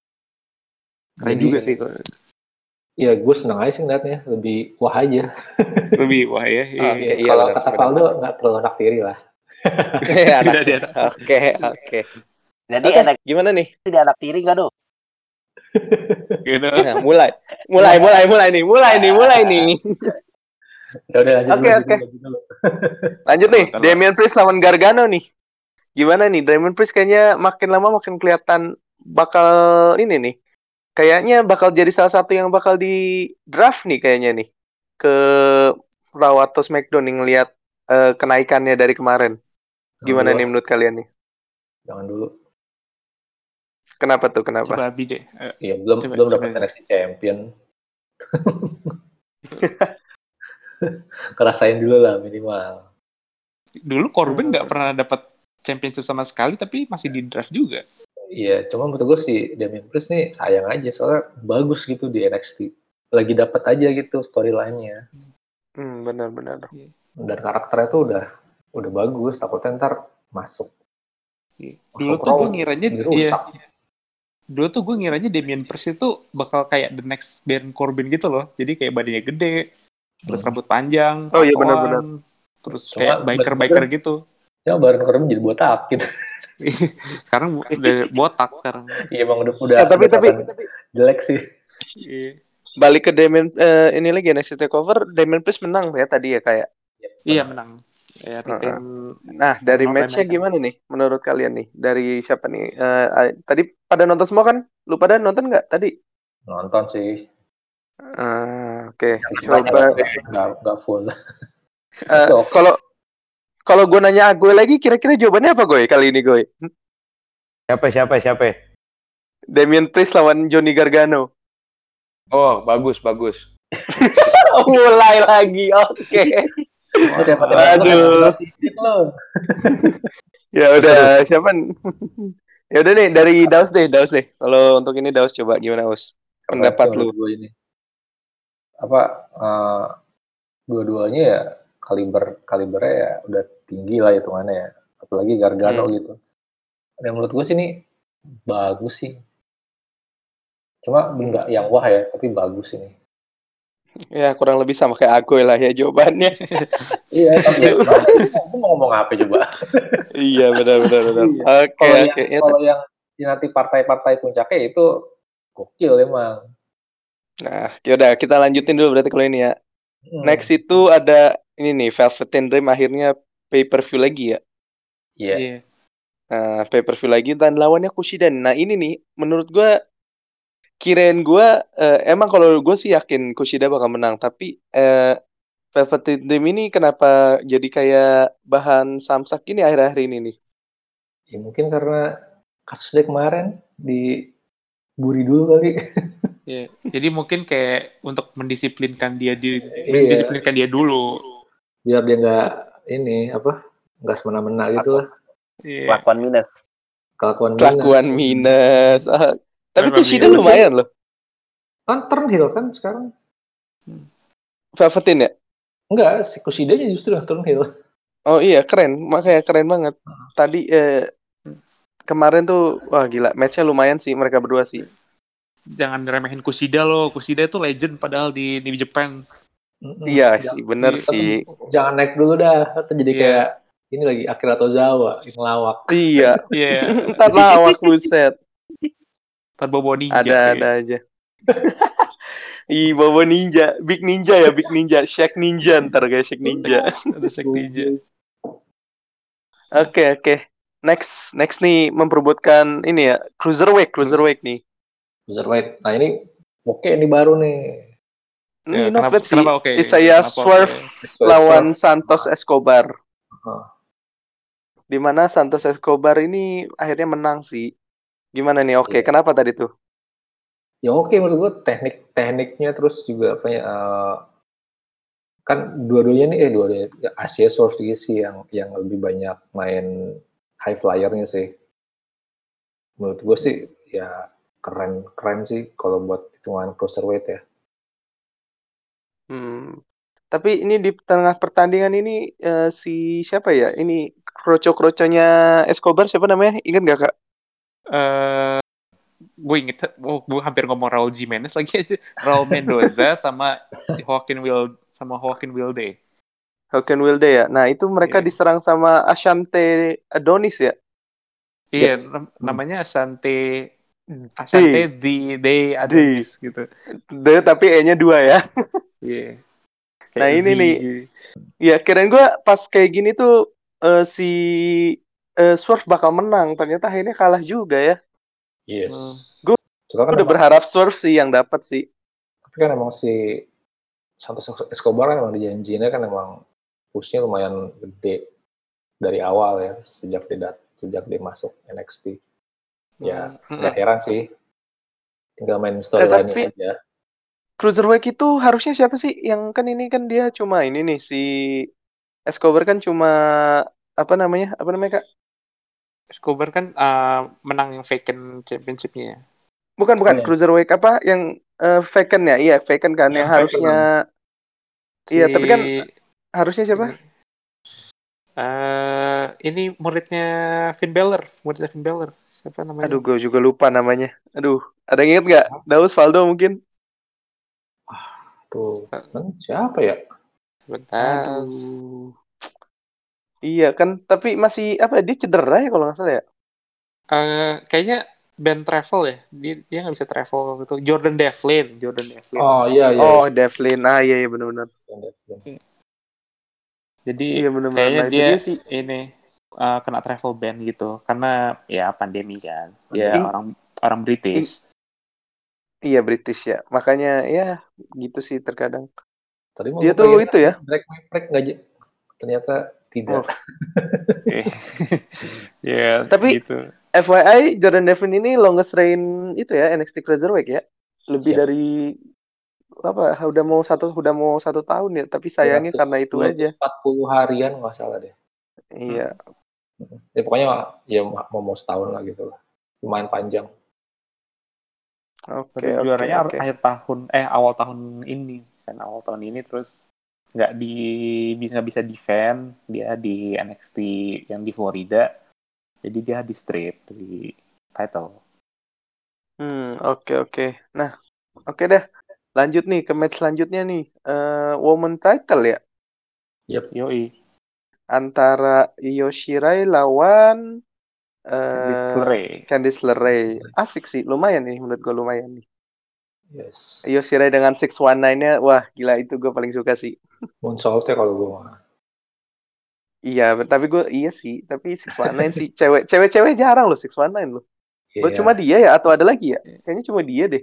Keren Jadi- juga sih Iya, gue seneng aja sih ngeliatnya. Lebih wah aja. <laughs> Lebih wah ya. iya, Oke, iya. iya, Kalau kata. Faldo nggak terlalu anak tiri lah. <laughs> Iya, anak- Tidak, tidak. Oke, oke. jadi Oke, ada gimana nih? tidak anak tiri nggak dong? <laughs> Gitu. Nah, mulai. Mulai, mulai, mulai nih, mulai nih, mulai nih. Ya udah lanjut Oke, dulu, oke. lanjut dulu. Lanjut nih, Damian Priest lawan Gargano nih. Gimana nih, Damian Priest kayaknya makin lama makin kelihatan bakal ini nih. Kayaknya bakal jadi salah satu yang bakal di draft nih kayaknya nih. Ke Raw atau SmackDown nih ngelihat eh, kenaikannya dari kemarin. Gimana Jangan nih dulu, menurut kalian nih? Jangan dulu. Kenapa tuh? Kenapa? Coba Abi deh. Eh, Iya, belum Coba, belum dapat NXT Champion. Kerasain dulu lah minimal. dulu Corbin nggak pernah dapat championship sama sekali, tapi masih di draft juga. Iya, cuma menurut gue sih Damian Priest nih sayang aja soalnya bagus gitu di NXT. Lagi dapat aja gitu storyline-nya. Hmm, benar-benar. Dan karakternya tuh udah udah bagus, takutnya ntar masuk. Dulu Masuk tuh gue ngiranya, iya, dulu tuh gue ngiranya Damian Priest itu bakal kayak the next Baron Corbin gitu loh. Jadi kayak badannya gede, terus Hmm. rambut panjang, Oh, iya, benar-benar. terus Cuma kayak biker-biker gitu. Ya Baron Corbin jadi botak gitu. <laughs> sekarang udah botak sekarang. Iya emang udah udah. Eh, tapi udah tapi jelek sih. Iya. balik ke Damian eh, ini lagi NXT Takeover, Damian Priest menang ya tadi ya kayak. Iya menang. Ya, retain Nah, dari matchnya gimana nih menurut kalian nih? Dari siapa nih? Eh, eh, tadi pada nonton semua kan? Lu pada nonton nggak tadi? Nonton sih. Ah, Oke, Banyak coba. nggak full. eh, Oke. kalau kalau gue nanya gue lagi, kira-kira jawabannya apa gue kali ini gue? Siapa siapa siapa? Damian Priest lawan Johnny Gargano. Oh, bagus bagus. <laughs> Mulai lagi, oke. Oh, tiap tiap Aduh. lo. <laughs> Ya udah, siapa? <laughs> ya udah nih dari Daus deh, Daus deh. Kalau untuk ini Daus coba gimana Us? Pendapat lu? Dua ini. Apa eh, dua-duanya ya kaliber kalibernya ya udah tinggi lah hitungannya ya. Apalagi Gargano Hmm. gitu. Dan menurut gue sih ini bagus sih. Cuma nggak yang wah ya, tapi bagus ini. Ya kurang lebih sama kayak Agoy lah ya jawabannya. <laughs> Iya, tapi aku mau ngomong apa coba? <laughs> iya benar benar benar. Iya. Oke Kalau yang, oke. Ya, kalau yang yang nanti partai-partai puncaknya itu gokil emang. Nah, yaudah kita lanjutin dulu berarti kalau ini ya. Hmm. Next itu ada ini nih Velvet Dream akhirnya pay per view lagi ya. Iya. Iya. Nah, pay per view lagi dan lawannya Kushida. Nah, ini nih menurut gua kirain gua eh, emang kalau gue sih yakin Kushida bakal menang, tapi eh Velvet Dream ini kenapa jadi kayak bahan samsak ini akhir-akhir ini nih? Ya mungkin karena kasusnya kemarin di buri dulu kali. <laughs> Iya. Jadi mungkin kayak untuk mendisiplinkan dia di Iya. mendisiplinkan dia dulu. Biar dia nggak ini apa nggak semena-mena gitu lah. Iya. Kelakuan minus. Kelakuan Mina. Kelakuan minus. Ah, tapi Kushida minus. lumayan loh. Kan turn heel kan sekarang. Velveteen ya? Enggak, si Kushida-nya justru yang turn heel. Oh iya keren, makanya keren banget. Tadi eh, kemarin tuh wah gila, matchnya lumayan sih mereka berdua sih. Jangan remehin Kushida loh. Kushida itu legend padahal di di Jepang. Iya Jangan- sih, bener tapi sih. Jangan naik dulu dah, atau jadi Iya. kayak ini lagi Akira Tozawa yang lawak. Iya, <laughs> Iya. <laughs> ntar lawak buset. Ntar bobo ninja. Ada ada aja. <laughs> Ih, Bobo Ninja, Big Ninja ya, Big Ninja, Shaq Ninja ntar kayak Shaq Ninja. Ada Shaq Ninja. Oke oke. Next next nih memperebutkan ini ya cruiserweight cruiserweight nih. Cruiserweight. Nah ini oke ini baru nih. Ini Ya, not kenapa, sih. kenapa oke? Isaiah Kenapa Swerve oke? lawan Santos Escobar. Heeh. Di mana Santos Escobar ini akhirnya menang sih. Gimana nih? Oke, Iya. kenapa tadi tuh? Ya oke menurut gue teknik tekniknya terus juga apa ya eh, kan dua-duanya nih eh dua-duanya Asia Source juga sih yang yang lebih banyak main high flyernya sih. Menurut gue sih ya keren keren sih kalau buat hitungan cruiserweight ya. Hmm. Tapi ini di tengah pertandingan ini eh, si siapa ya? Ini kroco-kroconya Escobar siapa namanya? Ingat nggak kak? Eh, gue inget, oh, gue hampir ngomong Raul Jimenez lagi aja. Raul Mendoza <laughs> sama Joaquin Will sama Joaquin Wilde. Hogan Wilde ya. Nah itu mereka Iya. diserang sama Ashante Adonis ya. Iya, nam- namanya Asante Asante the Day Adonis gitu. D tapi E-nya dua ya. Iya. Nah, ini V nih. Ya, kirain gue pas kayak gini tuh eh, si eh, Swerve bakal menang. Ternyata akhirnya kalah juga ya. Yes. Hmm. Gua- Soalnya kan Gue udah emang- berharap Swerve sih yang dapat sih. tapi kan emang si Santos Escobar kan emang dijanjinya kan emang pushnya lumayan gede dari awal ya sejak dia dat- sejak dia masuk NXT ya Hmm. nggak heran sih tinggal main storyline tapi- aja Cruiserweight itu harusnya siapa sih? Yang kan ini kan dia cuma ini nih si Escobar kan cuma apa namanya? Apa namanya kak? Escobar kan eh, menang yang vacant championship-nya. Bukan bukan Oh, iya. Cruiserweight apa? Yang eh, vacant ya? Iya vacant kan? Yang Yang, harusnya Iya, tapi kan harusnya siapa? Eh, ini muridnya Finn Balor, muridnya Finn Balor. Siapa namanya? Aduh, gue juga lupa namanya. Aduh, ada yang inget nggak? Daus Valdo mungkin? tuh kan siapa ya Sebentar. Aduh. Iya kan, tapi masih apa? Dia cedera ya kalau nggak salah ya. Eh, kayaknya band travel ya. Dia dia nggak bisa travel gitu. Jordan Devlin, Jordan Devlin. oh iya iya Oh, Devlin. Ah iya iya benar-benar. Jadi Iya benar-benar. kayaknya Nah, dia, dia sih. ini eh, kena travel ban gitu karena ya pandemi kan. Dia Ing- orang orang British. Iya British ya. Makanya ya gitu sih terkadang. tadi mau Dia tuh itu ya. Drake Maverick nggak ternyata tidak Oh. <laughs> ya Tapi- gitu. FYI Jordan Devlin ini longest reign itu ya NXT Cruiserweight ya. Lebih Yes. dari apa? Udah mau satu udah mau satu tahun ya. Tapi sayangnya karena itu aja. 40 harian nggak salah deh Iya. Ya pokoknya ya mau mau setahun lah gitu lah. Lumayan panjang. Oke Baru oke juaranya oke. akhir tahun eh awal tahun ini. Kan awal tahun ini terus nggak di bisa bisa defend. Dia di NXT yang di Florida. Jadi dia di strip di title. Hmm, oke oke. Nah, oke deh. Lanjut nih ke match selanjutnya nih. Eh woman title ya? Yoi antara Io Shirai lawan eh Candice LeRae Candice LeRae. Asik sih, lumayan nih menurut gue lumayan nih. yes Io Shirai dengan 619-nya, wah gila itu gue paling suka sih. moonsault ya kalau gue mah Iya, tapi gue iya sih, tapi 619 sih cewek cewek-cewek jarang loh 619 loh. Baru Iya. cuma dia ya atau ada lagi ya? Kayaknya cuma dia deh.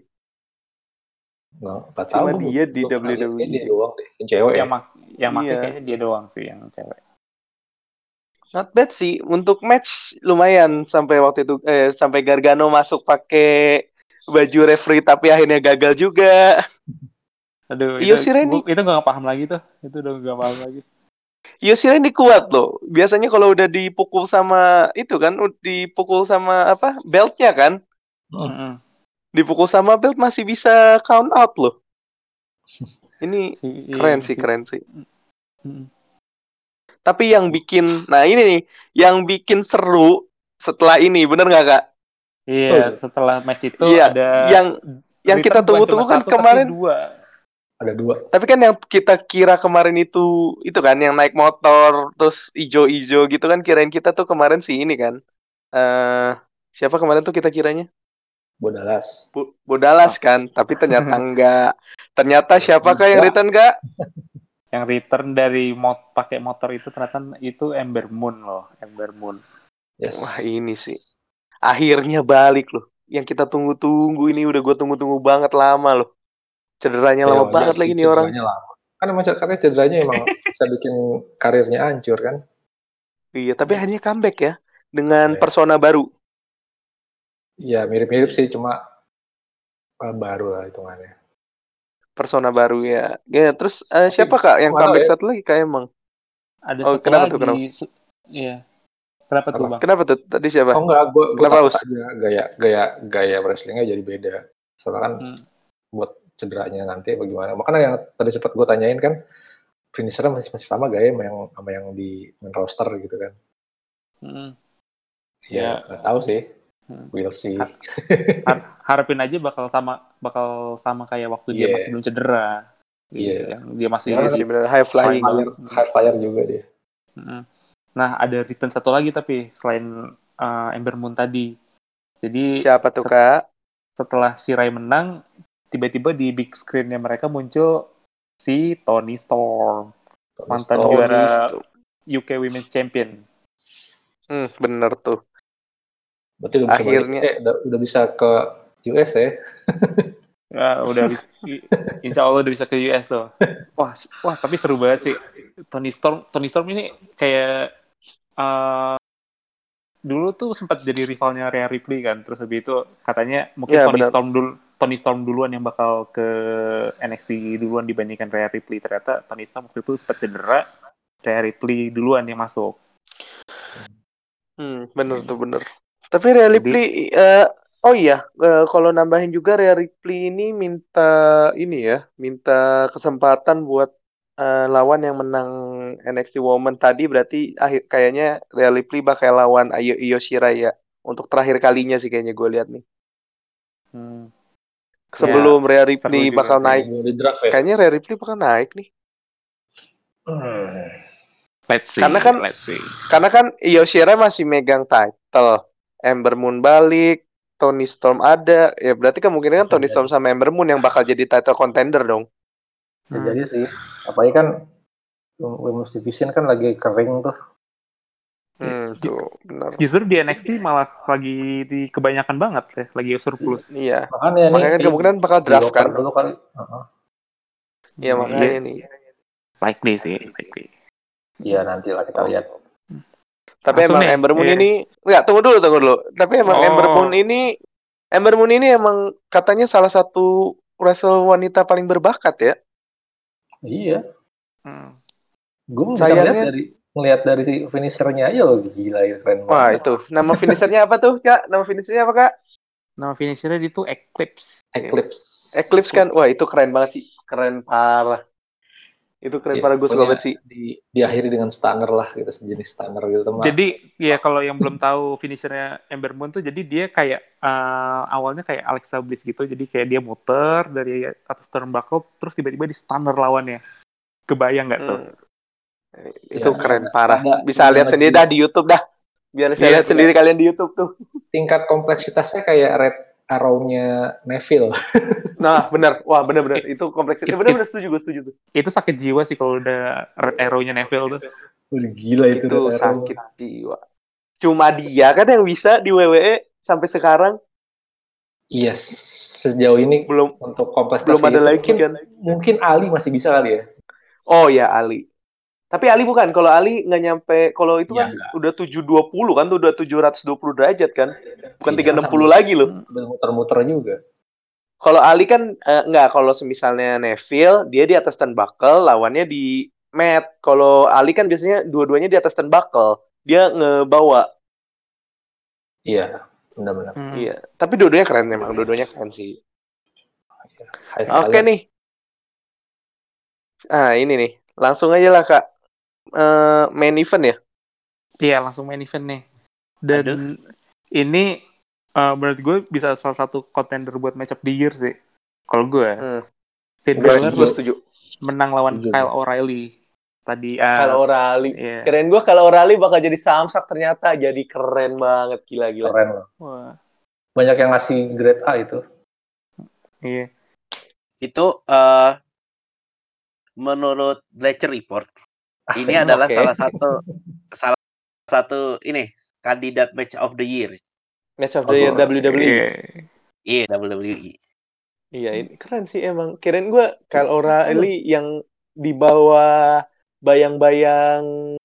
Nggak, Cuma tahu, dia di WWE. dia doang deh yang cewek ya yang mak yang Iya. kayaknya dia doang sih yang cewek Not bad sih untuk match lumayan sampai waktu itu eh sampai Gargano masuk pakai baju referee tapi akhirnya gagal juga. <laughs> aduh Io itu gua- itu gak paham lagi tuh itu udah gak paham lagi Io Shirai ini kuat loh. Biasanya kalau udah dipukul sama itu kan, dipukul sama apa? Beltnya kan? Mm-mm. Dipukul sama belt masih bisa count out loh. <laughs> Ini Si- keren iya, sih, si- keren sih. Mm-mm. Tapi yang bikin, nah ini nih, yang bikin seru setelah ini, bener nggak kak? iya Oh. setelah match itu Iya, ada yang yang kita tunggu-tunggu kan satu, kemarin. dua ada dua Tapi kan yang kita kira kemarin itu itu kan yang naik motor terus ijo-ijo gitu kan kirain kita tuh kemarin sih ini kan. eh siapa kemarin tuh kita kiranya? bodalas Bo- Bodalas kan, tapi ternyata <laughs> enggak. Ternyata siapakah yang return enggak? <laughs> yang return dari mot pakai motor itu ternyata itu Ember Moon loh Ember Moon yes Wah, ini sih. Akhirnya balik loh. Yang kita tunggu-tunggu ini udah gue tunggu-tunggu banget lama loh. Cederanya Ya, lama wajar banget sih, lagi nih orang. lama. kan emang katanya cederanya emang bisa bikin karirnya hancur kan Iya, tapi akhirnya comeback ya dengan Iya. persona baru. Iya mirip-mirip sih cuma eh, baru lah hitungannya Persona baru ya. Ya, terus eh, Tapi siapa Kak yang gua comeback ya. satu lagi Kak emang? ada Oh, satu kenapa lagi tuh, kenapa? iya kenapa tuh bang Kenapa tuh? Tadi siapa? oh enggak gue gue Kenapa, Us? aja gaya gaya gaya wrestlingnya jadi beda soalnya kan Hmm. buat cederanya nanti bagaimana makanya yang tadi sempat gue tanyain kan finishernya masih masih sama gaya sama yang sama yang di main roster gitu kan Mm. ya Ya. tahu sih Hmm. We'll see Ha- <laughs> Har- harapin aja bakal sama bakal sama kayak waktu dia Iya. masih belum cedera Iya. yang dia masih Iya sih benar high flying. high flyer juga dia Mm-mm. Nah, ada return satu lagi tapi selain uh, Ember Moon tadi. Jadi Siapa tuh Set- Kak? setelah si Rai menang, tiba-tiba di big screen-nya mereka muncul si Tony Storm Tony mantan Storm. juara. UK Women's Champion Hmm, bener tuh. Berarti udah bisa Akhirnya. balik, eh, udah, udah bisa ke US ya. <laughs> Nah, udah bisa, insya Allah udah bisa ke US tuh. Wah, wah tapi seru banget sih. Tony Storm, Tony Storm ini kayak eh, dulu tuh sempat jadi rivalnya Rhea Ripley kan. Terus habis itu katanya mungkin Ya, Tony benar. Storm dulu Tony Storm duluan yang bakal ke NXT duluan dibandingkan Rhea Ripley. Ternyata Tony Storm waktu itu sempat cedera, Rhea Ripley duluan yang masuk. Hmm, bener tuh bener. Tapi Rhea Ripley, eh, oh iya, eh, kalau nambahin juga Rhea Ripley ini minta ini ya, minta kesempatan buat eh, lawan yang menang NXT Women tadi berarti akhir kayaknya Rhea Ripley bakal lawan Ayo Io Shirai ya untuk terakhir kalinya sih kayaknya gue lihat nih. Hmm. Sebelum Rhea Ripley bakal naik, draft ya. kayaknya Rhea Ripley bakal naik nih. Hmm. Let's see, Karena kan- let's see. Karena kan Io Shirai masih megang title. Ember Moon balik, Tony Storm ada. Ya berarti kemungkinan kan Tony Storm sama Ember Moon yang bakal jadi title contender dong. Hmm. jadi sih. Apalagi kan Women's Division kan lagi kering tuh. Hmm, tuh benar. Justru di NXT malah lagi di kebanyakan banget ya, lagi surplus. Iya. Makanya nih. Makanya kan kemungkinan bakal draft kan. dulu kali. Heeh. Iya makanya nih. Likely sih, likely. Iya nanti lah kita lihat. Tapi Langsung emang nih, Ember Moon iya. ini nggak tunggu dulu tunggu dulu. Tapi emang Oh. Ember Moon ini Ember Moon ini emang katanya salah satu wrestler wanita paling berbakat ya. Iya. Hmm. Gue bisa Sayangnya- dari ngeliat dari si finishernya aja loh gila ya keren Wah banget. itu nama finishernya apa tuh kak? Nama finishernya apa kak? Nama finishernya itu Eclipse. Eclipse. Eclipse kan? Wah itu keren banget sih, keren parah. Itu keren Iya, parah gue suka banget sih. Di, diakhiri dengan stunner lah gitu sejenis stunner gitu teman. Jadi ya kalau yang belum tahu finishernya Ember Moon tuh jadi dia kayak eh, awalnya kayak Alexa Bliss gitu. Jadi kayak dia muter dari atas turnbuckle terus tiba-tiba di stunner lawannya. Kebayang nggak tuh? Hmm. Itu Iya, keren parah. ada- Bisa lihat sendiri dah di YouTube dah. Biar bisa Iya, lihat sendiri kalian di YouTube tuh. tingkat kompleksitasnya kayak red arrow-nya Neville. <laughs> Nah, benar. Wah, benar-benar. Itu kompleksitas. It- Benar-benar setuju gue setuju tuh. Itu sakit jiwa sih kalau udah red arrow-nya Neville tuh. Gila itu, Itu red arrow. sakit jiwa. Cuma dia kan yang bisa di WWE sampai sekarang Iya, sejauh ini belum untuk kompleksitas belum ada lagi mungkin, kan. mungkin Ali masih bisa kali ya. Oh ya Ali. Tapi Ali bukan. Kalau Ali nggak nyampe. Kalau itu Iya, kan nggak. udah 720 kan tuh udah 720 derajat kan. Bukan Iya, 360 sambil- lagi loh. Udah muter-muter juga. Kalau Ali kan eh, nggak. Kalau semisalnya Neville dia di atas turnbuckle, lawannya di mat. Kalau Ali kan biasanya dua-duanya di atas turnbuckle. Dia ngebawa. Iya, benar-benar. Hmm. Iya. Tapi dua-duanya keren memang. Dua-duanya keren sih. High Oke talent. nih. Ah ini nih. Langsung aja lah kak. Eh, main event ya. Iya langsung main event nih. Dan ini eh, menurut gue bisa salah satu contender buat match of the year sih. Kalau gue, Hmm. Finn Gue Balor gue setuju. menang lawan Setuju. Kyle O'Reilly tadi. ah, Kalau O'Reilly. iya. Keren gue kalau O'Reilly bakal jadi samsak ternyata jadi keren banget gila-gila. Keren loh. Wah, Banyak yang ngasih grade A itu. iya. Itu eh menurut Bleacher Report ini Asik. adalah oke. salah satu salah satu ini kandidat match of the year. Match of the year WWE. Iya. Iya WWE. Iya, ini keren sih emang. Kirain gue kalau O'Reilly yang di bawah bayang-bayang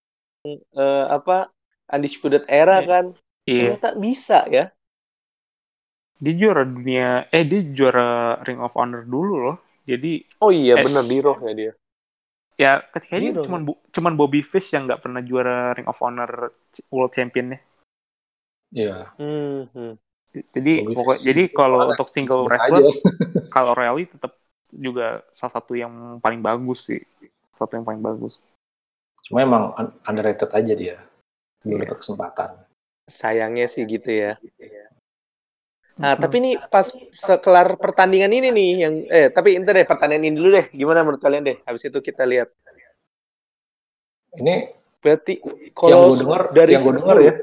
eh, apa undisputed era Iya. kan Iya. ternyata bisa ya. Dia juara dunia, eh dia juara Ring of Honor dulu loh. Jadi Oh iya Eh. bener di Raw ya dia. Ya kayaknya Gitu. cuman bu- cuman Bobby Fish yang nggak pernah juara Ring of Honor World Championnya. Iya. Hmm, hmm. Jadi Bobby pokok Fish jadi kalau untuk single wrestler <laughs> kalau O'Reilly tetap juga salah satu yang paling bagus sih. Salah Satu yang paling bagus. Cuma emang un- underrated aja dia. Belum Iya. dapat kesempatan. Sayangnya sih gitu ya. Nah, Hmm. tapi nih pas sekelar pertandingan ini nih yang eh tapi inter deh pertandingan ini dulu deh. Gimana menurut kalian deh? Habis itu kita lihat. Ini Berarti yang kalau gue denger, dari yang gue denger 10, ya,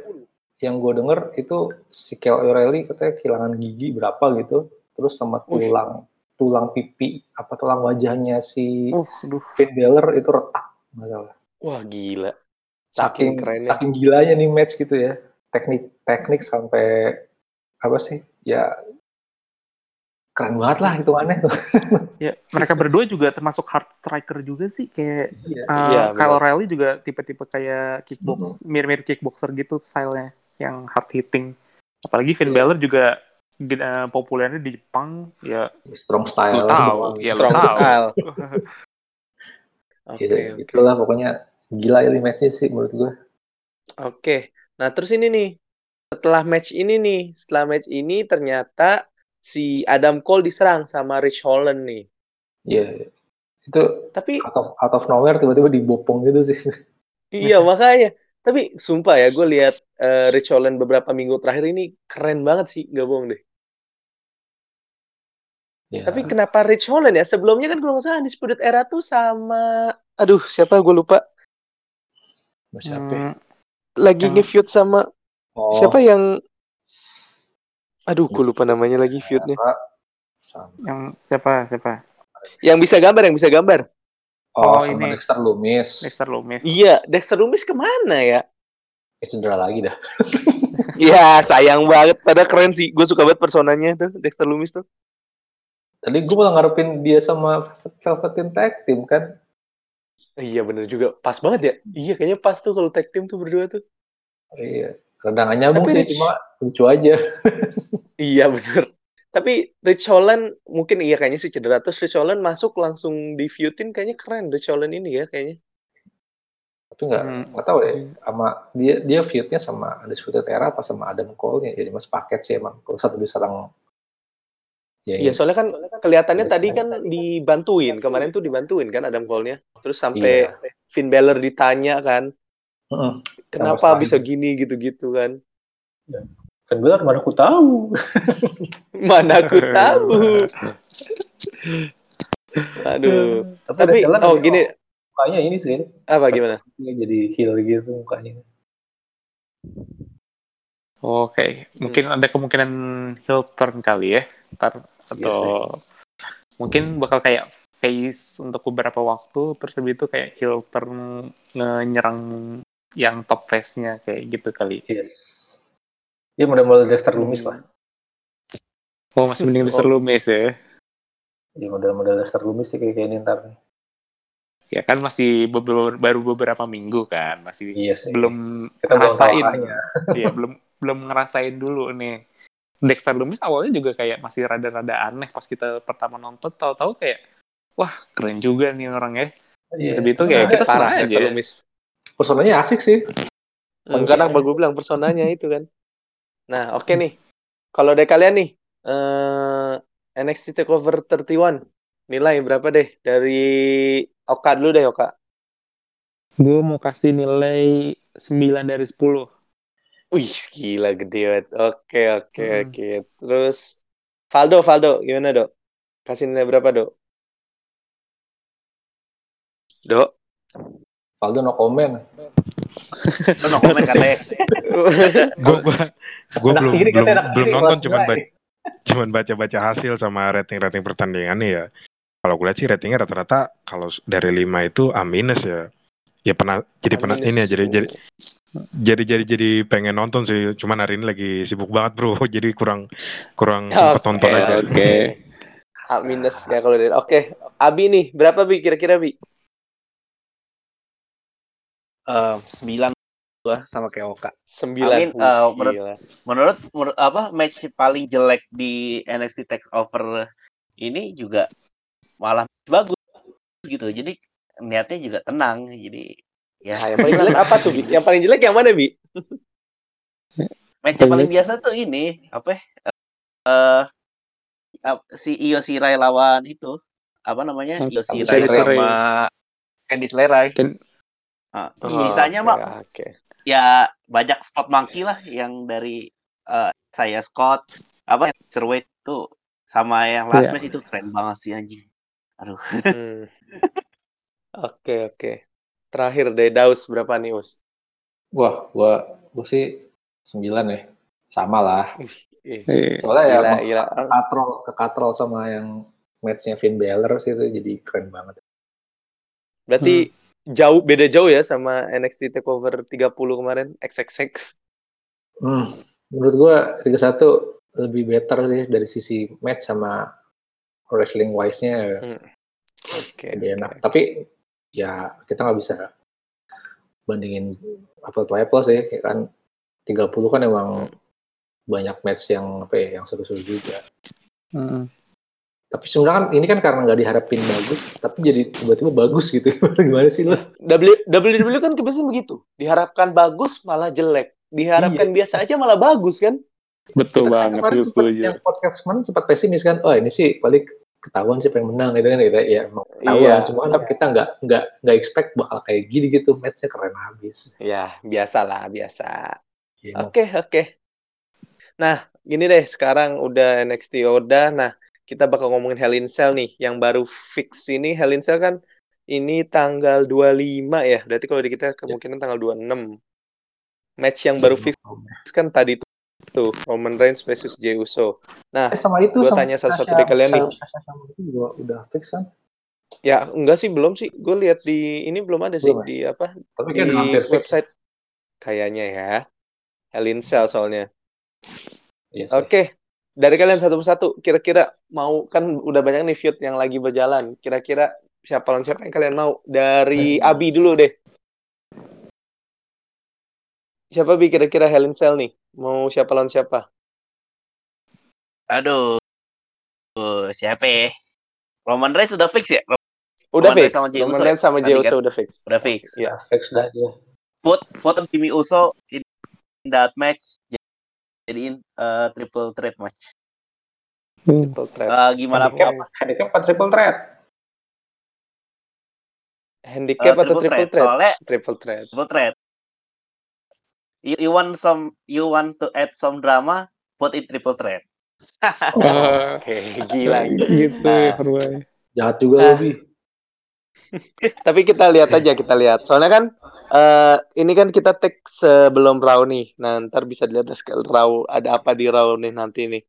yang gue denger itu si Kyle O'Reilly katanya kehilangan gigi berapa gitu, terus sama tulang tulang pipi apa tulang wajahnya si Uh. Finn Balor itu retak masalah. Wah gila. Saking Saking kerennya. saking gilanya nih match gitu ya. Teknik teknik sampai apa sih? Ya keren banget lah hitungannya tuh. <laughs> Ya, mereka berdua juga termasuk hard striker juga sih kayak Iya. uh, Iya, Kyle benar. O'Reilly juga tipe-tipe kayak kickbox, mirip-mirip kickboxer gitu stylenya yang hard hitting. Apalagi Finn Iya. Balor juga uh, populernya di Jepang ya Strong style. lu tahu, ya Strong tahu. style. <laughs> Oke, Gitu, oke. Itulah pokoknya gila ini matchnya sih menurut gue. Oke. Nah, terus ini nih. Setelah match ini nih, setelah match ini ternyata si Adam Cole diserang sama Rich Holland nih. Iya. Itu Tapi out of, out of nowhere tiba-tiba dibopong gitu sih. iya makanya. Tapi sumpah ya, gue lihat eh, Rich Holland beberapa minggu terakhir ini keren banget sih, gak bohong deh. Ya. Tapi kenapa Rich Holland ya? Sebelumnya kan kalau nggak salah Undisputed Era tuh sama, aduh siapa gue lupa. siapa? ya? Hmm, Lagi Yang- nge-feud sama Oh, siapa yang, aduh gue lupa namanya lagi feudnya. yang siapa siapa? Yang bisa gambar, yang bisa gambar. Oh, Oh, sama ini. Dexter Lumis. Dexter Lumis. Iya, Dexter Lumis ke mana ya? Eh, cedera lagi dah. <laughs> Iya, sayang banget. Pada keren sih. Gue suka banget personanya tuh, Dexter Lumis tuh. Tadi gue malah ngarepin dia sama Velveteen Tag Team kan. Iya bener juga. Pas banget ya. Iya kayaknya pas tuh kalau tag team tuh berdua tuh. Iya. Nggak nyambung Tapi sih, Rich- cuma lucu aja. <laughs> Iya bener. Tapi Rich Holland mungkin iya kayaknya sih cedera. Terus Rich Holland masuk langsung di feudin kayaknya keren Rich Holland ini ya kayaknya. Tapi nggak Hmm. nggak tahu deh. Sama dia dia feudnya sama Undisputed Era apa sama Adam Cole nya. Jadi mas paket sih emang. Kalau satu diserang. Ya, Iya soalnya kan kelihatannya Iya, tadi iya. kan dibantuin. Kemarin tuh dibantuin kan Adam Cole-nya. Terus sampai Iya. Finn Balor ditanya kan. Kenapa bisa gini gitu-gitu kan. Kan benar mana aku tahu. <laughs> Mana aku <laughs> tahu. Aduh. Tapi ada jalan oh nih, gini mukanya ini sih. apa gimana? Ini jadi heel gitu mukanya. Oke, mungkin ada kemungkinan heel turn kali ya, ntar atau mungkin bakal kayak face untuk beberapa waktu, terus habis itu kayak heel turn nyerang yang top face-nya kayak gitu kali. Yes. Dia model-model Dexter Lumis lah. Oh masih mending Mr. Loomis ya? Dia model-model Dexter Lumis sih kayak ini ntar nih. Ya kan masih baru beberapa minggu kan, masih Iya sih. belum Kita ngerasain. <laughs> Iya belum belum ngerasain dulu nih. Dexter Loomis awalnya juga kayak masih rada-rada aneh pas kita pertama nonton, tahu-tahu kayak wah keren juga nih orang ya. Iya. Terus itu kayak kita Parah, senang Dexter aja. Lumis. Personanya asik sih. Karena apa gue bilang personanya itu kan. Nah, oke nih. Kalau dari kalian nih, eh NXT Takeover 31, nilai berapa deh? Dari Oka dulu deh, Oka. Gue mau kasih nilai 9 dari 10. Wih, gila gede banget. Oke, oke, Hmm. oke. Terus, Valdo, Valdo, gimana, Dok? Kasih nilai berapa, Dok? Dok? Valdo no comment. Lu no komen katanya. <laughs> Gue gua gua Anak belum kiri belum anak belum kiri nonton cuman baca cuman baca-baca hasil sama rating-rating pertandingannya ya. Kalau gue lihat sih ratingnya rata-rata kalau dari 5 itu A minus ya. Ya pernah jadi pernah ini ya jadi jadi jadi jadi jadi pengen nonton sih. Cuman hari ini lagi sibuk banget bro. <laughs> Jadi kurang kurang sempet Oke, nonton aja. Oke. <laughs> A minus ya kalau dari. Oke, Abi nih, berapa Bi kira-kira Bi? Eh, sembilan gua sama kayak Oka. Sembilan. Amin, Wih, eh, menurut-. Menurut, menurut apa match paling jelek di NXT Takeover ini juga malah bagus gitu. Jadi niatnya juga tenang. Jadi ya Nah, yang paling jelek apa tuh, Bi? Yang paling jelek yang mana, Bi? match yang paling biasa tuh ini apa? ya? Eh ap- si Io Shirai lawan itu apa namanya? Io Shirai LeRae. sama Candice LeRae. Can- Nah, Oh, sisanya oke, mah Oke. ya banyak spot monkey lah yang dari eh, saya Scott apa Cerweight tuh sama yang last Iya. match itu keren banget sih anjing. Aduh. Hmm. Oke, oke. Terakhir dari Daus berapa nih, Us? Wah, gua gua sih sembilan ya. Sama lah. Eh, Soalnya ya Gila, emang gila. kekatrol, kekatrol sama yang matchnya Finn Balor sih itu jadi keren banget. Berarti hmm. Jauh beda jauh ya sama NXT Takeover 30 kemarin XXX. Hmm, menurut gua 31 lebih better sih dari sisi match sama wrestling wise-nya. Hmm. Oke. Okay, lebih enak. Tapi ya kita nggak bisa bandingin apple to apple sih kan 30 kan emang hmm. banyak match yang apa ya yang seru-seru juga. Hmm. Tapi sebenarnya kan ini kan karena nggak diharapin bagus, tapi jadi tiba-tiba bagus gitu. <laughs> Gimana sih lo? WWE kan kebiasaan begitu. Diharapkan bagus malah jelek. Diharapkan iya. biasa aja malah bagus kan? Betul banget. Yang podcast kemarin sempat pesimis kan. Oh ini sih balik ketahuan siapa yang menang gitu kan gitu ya emang ketahuan iya. cuma kan kita nggak nggak nggak expect bakal kayak gini gitu matchnya keren habis ya biasa lah biasa iya. oke oke okay. nah gini deh sekarang udah NXT udah nah kita bakal ngomongin Hell in Cell nih yang baru fix ini Hell in Cell kan ini tanggal 25 ya berarti kalau di kita kemungkinan tanggal 26 match yang baru fix kan tadi tuh Tuh, Roman Reigns versus Jey Uso. Nah, eh, sama itu gue tanya satu-satu dari kalian nih. Sama itu juga udah fix kan? Ya, enggak sih, belum sih. Gue lihat di ini belum ada sih belum, ya? di apa? Tapi di website fix. kayaknya ya. Hell in Cell soalnya. Yes, Oke, okay. Dari kalian satu persatu, kira-kira mau kan udah banyak nih feud yang lagi berjalan. Kira-kira siapa lawan siapa yang kalian mau? Dari hmm. Abi dulu deh. Siapa bi kira-kira Helen Cell nih? Mau siapa lawan siapa? Aduh. Uh, siapa ya? Roman Reigns sudah fix ya? Udah Roman fix. Sama Roman Reigns sama Jey Uso udah fix. Udah fix. Ya, fix dah dia. Put put Jimmy Uso in that match jadiin uh, triple threat match. Triple threat. Uh, gimana handicap, apa? Handicap apa triple threat? Handicap uh, atau triple threat? threat? Soalnya triple threat. Triple threat you, you want some you want to add some drama put it triple threat oh, <laughs> oke <laughs> gila gitu nah. jahat juga nah. lebih tapi kita lihat aja kita lihat. Soalnya kan uh, ini kan kita take sebelum raw nih. Nah ntar bisa dilihat raw ada apa di raw nih nanti nih.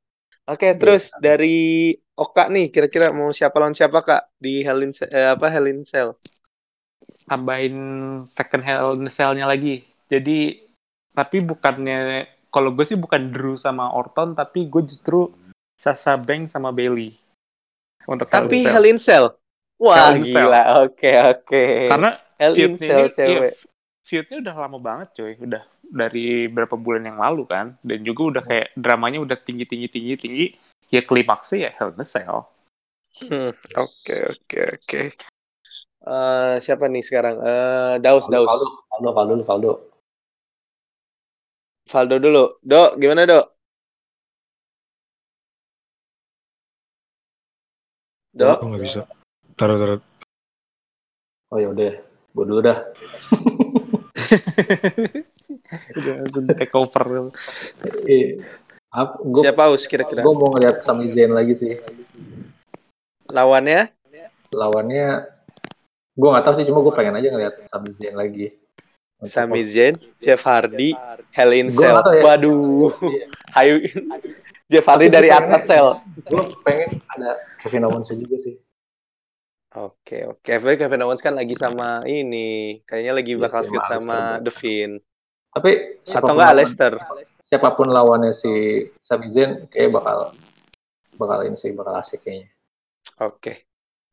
Oke okay, terus dari Oka nih kira-kira mau siapa lawan siapa kak di Helen eh, apa Helen Cell? Tambahin second Hell in Cell-nya lagi. Jadi tapi bukannya kalau gue sih bukan Drew sama Orton tapi gue justru Sasha Banks sama Bailey untuk tapi Hell in Cell wah Hell gila. oke oke. Okay. karena Hell in Cell iya, cewek. iya, feudnya udah lama banget coy. Udah dari berapa bulan yang lalu kan. Dan juga udah kayak dramanya udah tinggi tinggi tinggi tinggi. Ya klimaksnya ya Hell in Cell. Hmm, oke oke oke. Eh, siapa nih sekarang? Uh, Daus Daus. Faldo. Faldo Faldo Faldo. Valdo dulu. Dok, gimana dok? Dok? Aku nggak bisa. Taruh, taruh. Oh ya udah, gue dulu dah. udah langsung take over. <laughs> Iya. Gua, Siapa us kira-kira? Gue mau ngeliat Sami Zayn lagi sih. Lawannya? Lawannya, gue gak tahu sih, cuma gue pengen aja ngeliat Sami Zayn lagi. Sami Zayn, Jeff Hardy, Hell in Cell. Ya. Waduh. Hayu Jeff Hardy dari atas sel. Gue pengen ada Kevin Owens juga sih. Oke, oke. Okay. Kevin Owens kan lagi sama ini. Kayaknya lagi iya bakal feud sama The Finn. Tapi atau enggak Lester. Siapa pun lawannya si Sami Zayn kayak bakal bakal ini sih bakal asik kayaknya. Oke. Okay.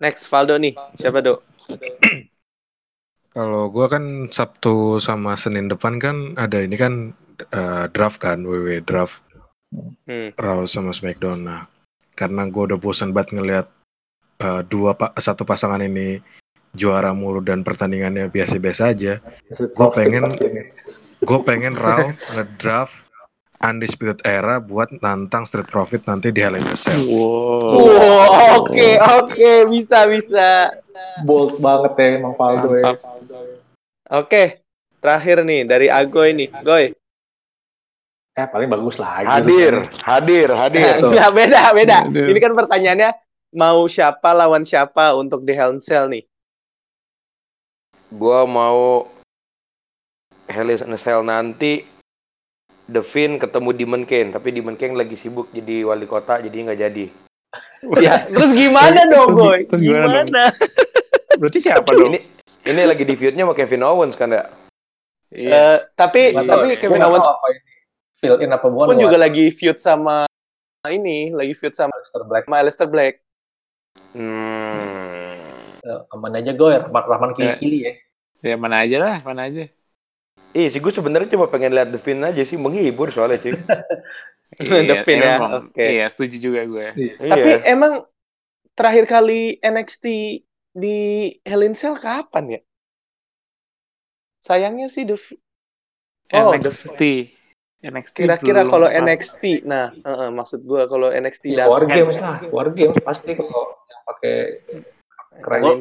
Next Valdo nih. Siapa, Dok? Kalau gue kan Sabtu sama Senin depan kan ada ini kan uh, draft kan, WW draft. Hmm. Raw sama SmackDown. Nah, karena gue udah bosan banget ngelihat uh, dua pa satu pasangan ini juara mulu dan pertandingannya biasa-biasa aja. Gue pengen gue pengen Raw <laughs> ngedraft Undisputed Era buat nantang Street Profit nanti di Hell in a Cell. Wow, oke wow, oke, okay, okay. bisa bisa. Bold banget ya emang Faldo ya. Oke, terakhir nih dari Agoy nih, Goy. Eh paling bagus lah. Hadir, hadir, hadir. <laughs> Nah, beda, beda. Ini kan pertanyaannya mau siapa lawan siapa untuk di Cell nih? Gua mau Cell nanti The Finn ketemu Demon Kane, tapi Demon Kane lagi sibuk jadi wali kota, jadi nggak jadi. <laughs> ya, terus gimana dong, Boy? Terus gimana dong? Gimana? <laughs> Berarti siapa dong? Ini ini lagi di feud-nya sama Kevin Owens kan ya? Iya. Eh, tapi tahu, tapi gua Kevin Owens tahu apa ini fill in apa bukan pun juga lagi feud sama ini, lagi feud sama Aleister Black sama Aleister Black. Hmm. Eh, aman aja gue Rahman Rahman kili kili ya Ya mana aja lah, mana aja. Ih, sih gue sebenarnya cuma pengen lihat The Finn aja sih menghibur soalnya cuy. <laughs> The Finn ya, oke. Iya, setuju juga gue. Tapi iya. emang terakhir kali NXT di Hell in Cell kapan ya? Sayangnya sih The Oh, NXT. NXT kira-kira kalau. NXT. Nah, eh, eh, maksud gua kalau NXT ya, datang War Games lah War Games pasti kalau pakai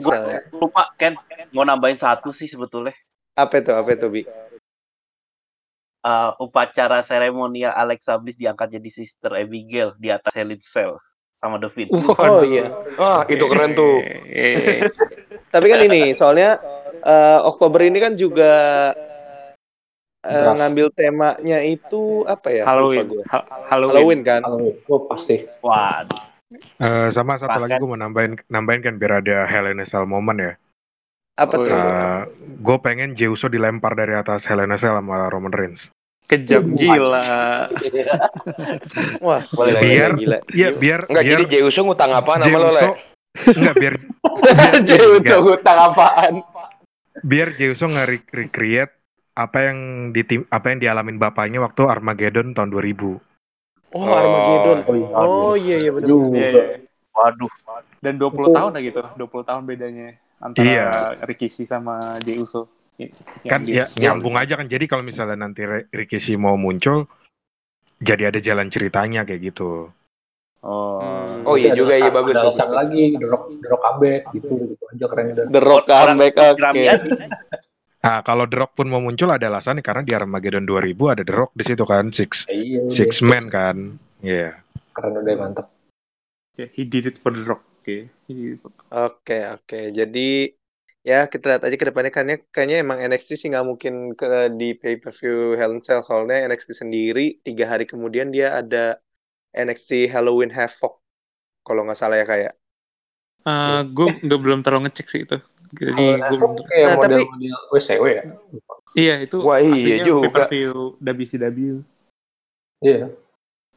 Cell ya. lupa Ken mau nambahin satu sih sebetulnya. Apa itu? Apa itu, Bi? Eh, upacara seremonial Alexa Bliss diangkat jadi Sister Abigail di atas Hell in Cell sama The Finn. Oh iya. Ah, itu keren tuh. <laughs> Tapi kan ini soalnya eh, Oktober ini kan juga Draft. ngambil temanya itu apa ya? Halloween. Lupa gua. Ha- Halloween. Halloween kan. Halloween gue pasti Waduh. Eh, sama satu Pas lagi kan? gue mau nambahin nambahin kan biar ada Hell in a Cell moment ya. Apa tuh? iya. gue pengen Jey Uso dilempar dari atas Hell in a Cell sama Roman Reigns. Kejam gila. <laughs> Wah, Boleh, gila, biar gila. Iya biar Enggak biar jadi Jey Uso ngutang apa nama lo, Le? Enggak biar <laughs> Jey Uso Enggak. ngutang apaan? biar Jey Uso nge-recreate apa yang di apa yang dialamin bapaknya waktu Armageddon tahun 2000. Oh, Armageddon. Oh, iya. Oh iya iya benar. Iya, iya. Waduh. Dan 20 tahun lah gitu. 20 tahun bedanya antara Iya. Rikishi sama Jey Uso. Yang Kan di- ya nyambung aja kan. Jadi kalau misalnya nanti Rikishi mau muncul jadi ada jalan ceritanya kayak gitu. Oh. Hmm. Oh iya juga iya bagus. ada alasan lagi The Rock The Rock comeback gitu gitu aja keren udah The Rock comeback oke. Nah, kalau The Rock pun mau muncul ada alasannya karena di Armageddon 2000 ada The Rock di situ kan, six Ya, iya udah. six man kan. Iya. keren udah mantap Okay, he did it for the rock. Oke. Oke oke. Jadi ya kita lihat aja ke depannya kayaknya kayaknya emang NXT sih nggak mungkin ke di pay per view Hell in Cell soalnya NXT sendiri tiga hari kemudian dia ada NXT Halloween Havoc kalau nggak salah ya kayak. Eh, gue nggak belum terlalu ngecek sih itu. Jadi Kalau gue Havoc belum. kayak Nah, tapi- model-model WCW ya Iya itu. Wah, iya juga. Pay-per-view WCW. iya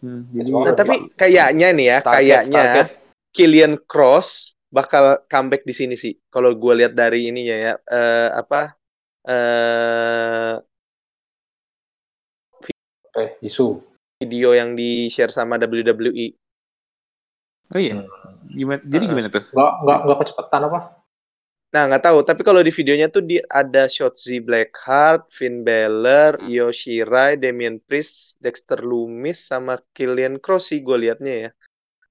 Hmm, jadi Oh, Nah tapi kayaknya nih ya Target, kayaknya target. Killian Cross bakal comeback di sini sih. Kalau gue lihat dari ininya ya eh, apa eh eh isu video yang di share sama. WWE. Oh iya. Gimana? Jadi gimana tuh? nggak nggak nggak kecepatan apa Nah, nggak tahu. Tapi kalau di videonya tuh di, ada Shotzi Blackheart, Finn Balor, Io Shirai, Damian Priest, Dexter Lumis, sama Killian Cross sih gue liatnya ya.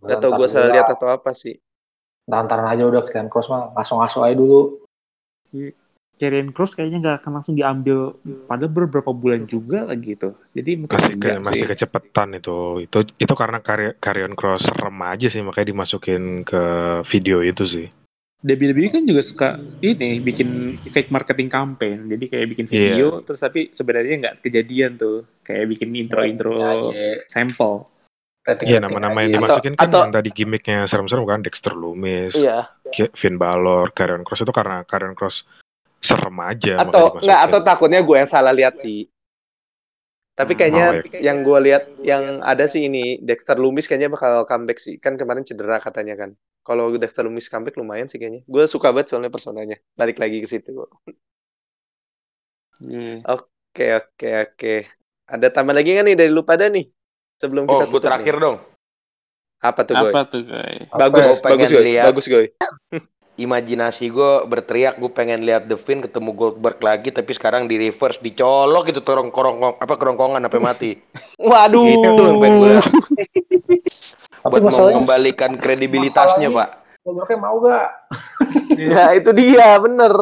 Nggak tahu gue salah lihat atau apa sih. Ntar-ntaran aja udah Killian Cross mah ngaso-ngaso aja dulu Karrion Cross kayaknya nggak akan langsung diambil padahal beberapa bulan juga lagi itu. Jadi mungkin Masih ke, masih sih. kecepetan itu. Itu itu karena Carrion Cross serem aja sih makanya dimasukin ke video itu sih. WWE kan juga suka ini bikin fake marketing campaign. Jadi kayak bikin video terus tapi sebenarnya nggak kejadian tuh. Kayak bikin intro-intro Ya, ya. sampel. Rating- Iya nama-nama yang Atau- dimasukin kan atau- yang tadi gimmicknya serem-serem kan Dexter Lumis, Iya. Ki- Finn Balor, Carrion Cross itu karena Carrion Cross serem aja Atau nggak? Atau takutnya gue yang salah lihat sih. Tapi Hmm. kayaknya Oh, yang gue lihat yang ada sih ini Dexter Lumis kayaknya bakal comeback sih. Kan kemarin cedera katanya kan. Kalau Dexter Lumis comeback lumayan sih kayaknya. Gue suka banget soalnya personanya. Balik lagi ke situ. Iya. Oke oke oke. Ada tambah lagi nggak nih dari lu pada nih? Sebelum Oh, kita tutup terakhir nih. dong. Apa tuh Goy? Apa tuh? Bagus, Gua pengen bagus Goy. lihat. Bagus Goy. <laughs> Imajinasi gue berteriak, gue pengen lihat The Finn ketemu Goldberg lagi, tapi sekarang di reverse, dicolok gitu torong korong apa kerongkongan sampai mati. <laughs> Waduh. Gitu gue <laughs> buat mengembalikan kredibilitasnya, Pak. Goldbergnya mau gak? <laughs> Nah itu dia bener.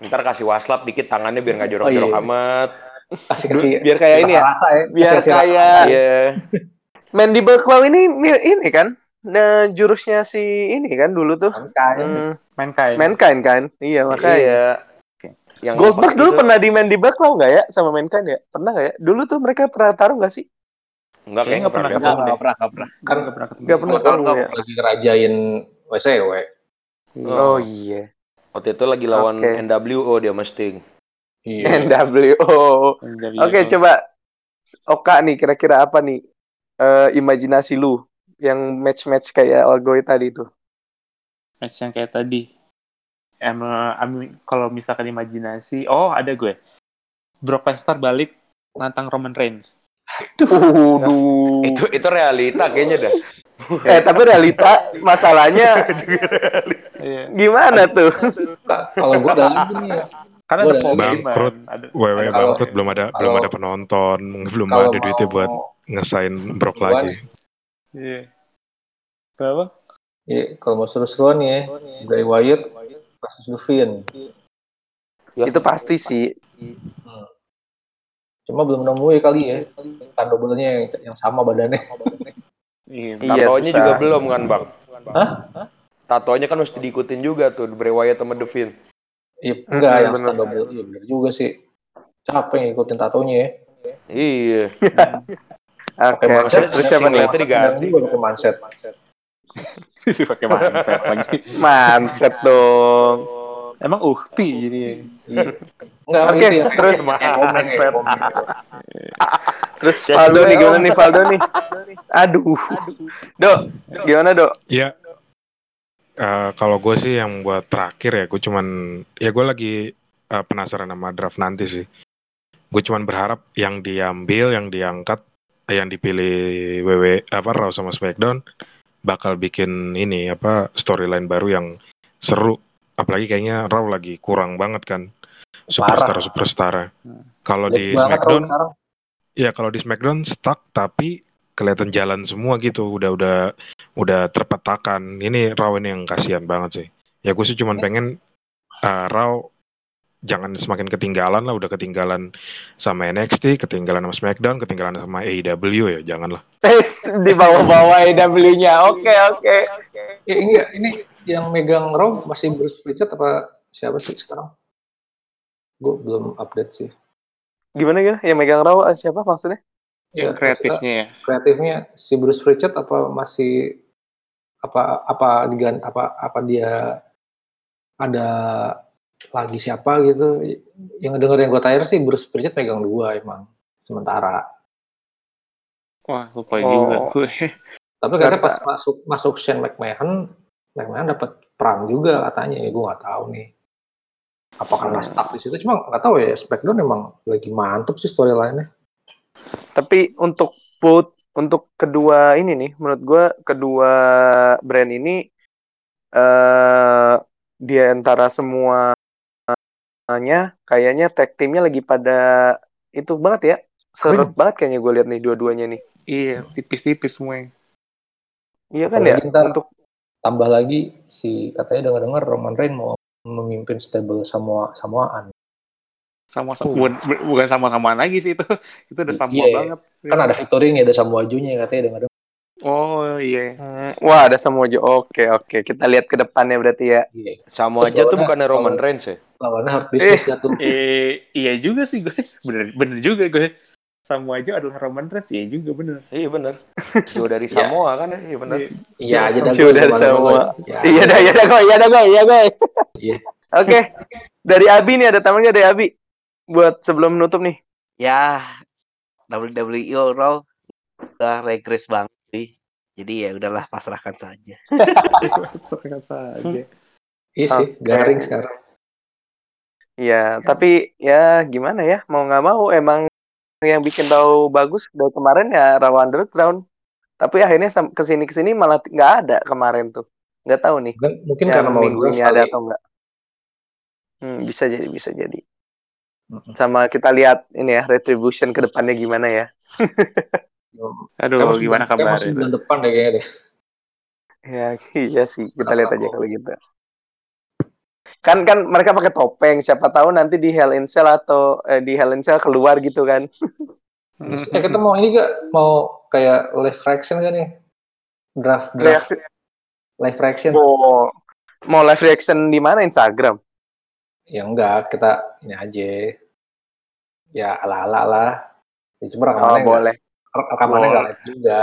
Ntar kasih waslap dikit tangannya biar nggak jorok-jorok Oh, iya. amat. Kasih kasih. Biar kayak ini ya. Rasa ya. Biar kayak rasa. Iya. Mandible Claw ini ini kan. Nah, jurusnya si ini kan dulu tuh. Mankind. Hmm, Mankind. Mankind kan? Iya makanya. Iya. Yang Goldberg dulu gitu. pernah di Mandible Claw nggak ya sama Mankind ya? Pernah nggak ya? Dulu tuh mereka pernah taruh nggak sih? Enggak Kayaknya nggak pernah ketemu. Enggak, enggak pernah, enggak pernah. Kan nggak pernah ketemu. Nggak pernah ketemu nggak ya. Lagi ngerajain WCW. Oh iya. Waktu itu lagi lawan Oke. NWO dia sama Sting. Iya. NWO. Oke, yang- coba Oka nih kira-kira apa nih eh, imajinasi lu yang match-match kayak Algoy tadi tuh. match yang kayak tadi. Em, em, kalau misalkan imajinasi, oh ada gue. Brock Lesnar balik nantang Roman Reigns. Waduh. Itu itu realita kayaknya dah. Eh tapi realita masalahnya Iya. gimana tuh? Ka- Kalau gue ya. Karena ada bangkrut. Kalau- bangkrut belum ada belum ada penonton, belum ada duitnya buat ngesain Brock lagi. Iya. Berapa? Iya, kalau mau seru-seruan ya, Bray Wyatt versus The Fiend. Itu pasti sih. Cuma belum nemu ya kali ya, tandobelnya yang, yang sama badannya. <laughs> Iya. Iya, Tatonya juga belum kan, Bang? Hah? Tatonya kan mesti diikutin juga tuh Bray Wyatt sama Fiend. Iya, enggak Hmm, yang bener. iya bener juga sih. Capek ngikutin tatonya ya. Iya. <laughs> Oke, manset, terus siapa nih? Diganti. pakai manset. <laughs> pakai mindset lagi. Manset dong. Emang ukti jadi. Iya. Enggak, Oke, itu yang terus- komen. Terus Valdo nih gimana nih Valdo nih? Aduh. Dok, gimana Dok? Ya, eh, kalau gue sih yang buat terakhir ya, gue cuman ya gue lagi eh, penasaran sama draft nanti sih. Gue cuman berharap yang diambil, yang diangkat, yang dipilih WW apa Raw sama SmackDown bakal bikin ini apa storyline baru yang seru. Apalagi kayaknya Raw lagi kurang banget kan superstar superstar. Kalau di SmackDown Raw. Ya kalau di SmackDown stuck tapi kelihatan jalan semua gitu, udah udah udah terpetakan. Ini Raw ini yang kasihan banget sih. Ya gue sih cuman pengen uh, Raw jangan semakin ketinggalan lah, udah ketinggalan sama NXT, ketinggalan sama SmackDown, ketinggalan sama AEW ya, janganlah. Eh, di bawah-bawah AW-nya. Oke, oke. Ya, enggak, ini yang megang Raw masih Bruce Pritchard apa siapa sih sekarang? Gue belum update sih. Gimana gimana? Yang megang raw eh, siapa maksudnya? Ya, Kreatifnya ya. kreatifnya si Bruce Pritchard apa masih apa apa digan apa apa dia ada lagi siapa gitu yang denger yang gue tanya sih Bruce Pritchard megang dua emang sementara Wah, lupa Oh. juga gue. tapi katanya Berapa? pas masuk masuk Shane McMahon McMahon dapat peran juga katanya ya gue nggak tahu nih apa karena stuck di situ cuma nggak tahu ya Smackdown emang lagi mantep sih storyline-nya Tapi untuk both untuk kedua ini nih, menurut gua kedua brand ini eh di antara semuanya kayaknya tag timnya lagi pada itu banget ya. Seret banget kayaknya gue lihat nih dua-duanya nih. Iya, tipis-tipis semua. yang- Iya kan ya? Apalagi ntar Untuk tambah lagi si katanya dengar-dengar Roman Reigns mau memimpin stable Samoa Samoaan Sama sama bukan, bukan sama-samaan lagi sih itu. <laughs> Itu udah sama Iya, iya. banget. kan ada victory nih ada Samoa Joe-nya katanya dengar Oh, iya. Hmm, wah ada semua aja. Oke oke, kita lihat ke depannya berarti ya. iya Sama Terus aja tuh bukannya Roman Reigns ya? lawannya hard business jatuh Eh, iya juga sih gue. <laughs> Bener, bener juga gue. Sama aja adalah Roman Reigns, iya juga bener. Iya bener. Gue dari Iya. Samoa kan ya? Iya bener. iya aja dah semua. gua, ya, Iya dah, iya dah, gue, iya dah, gue, iya gue. Iya. Oke, dari Abi nih ada tamu nggak dari Abi? Buat sebelum nutup nih. Ya, WWE Raw udah regress banget. Jadi ya udahlah pasrahkan saja. <laughs> Kata aja. iya sih garing sekarang Iya, tapi ya gimana ya, mau nggak mau emang yang bikin tahu bagus dari kemarin ya Raw Underground. Tapi akhirnya ke sini ke sini malah nggak ada kemarin tuh. Nggak tahu nih. mungkin, mungkin yang karena mau ini ada atau enggak. Hmm, bisa jadi, bisa jadi. Sama kita lihat ini ya retribution ke depannya gimana ya. <laughs> Aduh, gimana kabar masih itu? bulan depan deh kayaknya deh Ya, <laughs> iya sih, kita lihat aja kalau gitu. Kan kan mereka pakai topeng, siapa tahu nanti di Hell in Cell atau eh, di Hell in Cell keluar gitu kan. <laughs> eh kita mau ini gak mau kayak live reaction kan nih draft draft Reaksi live reaction mau mau live reaction di mana Instagram? ya enggak kita ini aja ya ala ala lah ya, cuma Oh, rekamannya enggak, boleh. Rekamannya nggak live juga.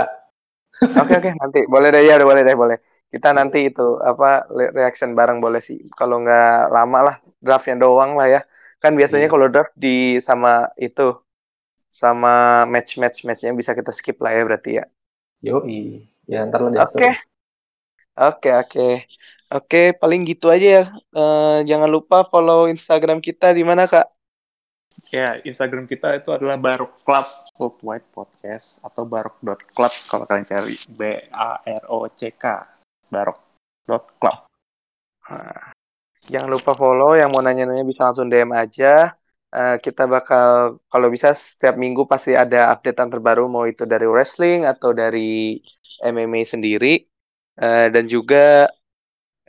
<laughs> Oke oke nanti boleh deh ya boleh deh boleh. Kita nanti itu apa reaction bareng boleh sih. Kalau nggak lama lah draftnya doang lah ya. Kan biasanya Iya. kalau draft di sama itu sama match match matchnya bisa kita skip lah ya berarti ya. Yoi. Ya ntar lah Oke. Oke oke oke paling gitu aja ya. Eh, jangan lupa follow Instagram kita di mana kak? Ya, Instagram kita itu adalah Barok Club Worldwide Podcast atau barok.club kalau kalian cari B A R O C K barok.club. Nah, jangan lupa follow. Yang mau nanya-nanya bisa langsung DM aja. Eh, kita bakal kalau bisa setiap minggu pasti ada updatean terbaru mau itu dari wrestling atau dari MMA sendiri. Eh, dan juga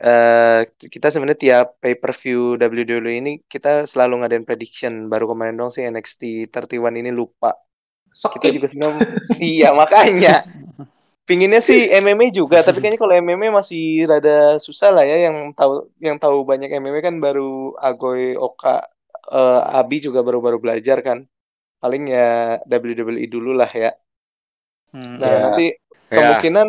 eh kita sebenarnya tiap pay per view WWE ini kita selalu ngadain prediction. Baru kemarin dong sih NXT 31 ini lupa. Kita Skip. juga sebenarnya <laughs> iya makanya. Pinginnya sih MMA juga tapi kayaknya kalau MMA masih rada susah lah ya. Yang tahu yang tahu banyak MMA kan baru Agoy Oka eh, Abi juga baru-baru belajar kan. Paling ya WWE dulu lah ya. Hmm, nah Ya. nanti Ya. kemungkinan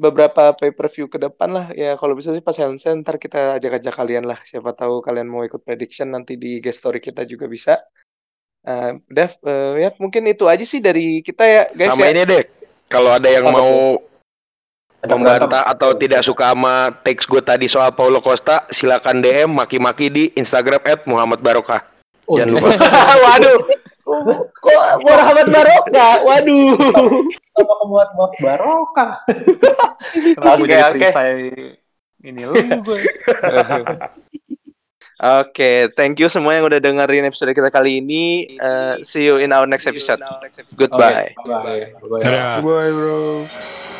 beberapa pay per view ke depan lah. Ya kalau bisa sih pas Helsen ntar kita ajak-ajak kalian lah. Siapa tahu kalian mau ikut prediction nanti di guest story kita juga bisa. Eh Dev eh, ya mungkin itu aja sih dari kita ya guys Sama ya. ini deh, kalau ada yang Apa mau Ada membantah atau tidak suka sama teks gue tadi soal Paulo Costa, silakan DM maki-maki di Instagram Muhammad Barokah. Oh, Jangan iya. lupa. <laughs> waduh. Kok Muhammad Barokah? Waduh <laughs> Apa kemuat muat barokah? <laughs> Kenapa gue Oke, jadi perisai ini lu <laughs> gue. Oke, thank you semua yang udah dengerin episode kita kali ini. Eh, see you in our next episode. Goodbye. Bye. Bye. Dadah. Bye bro.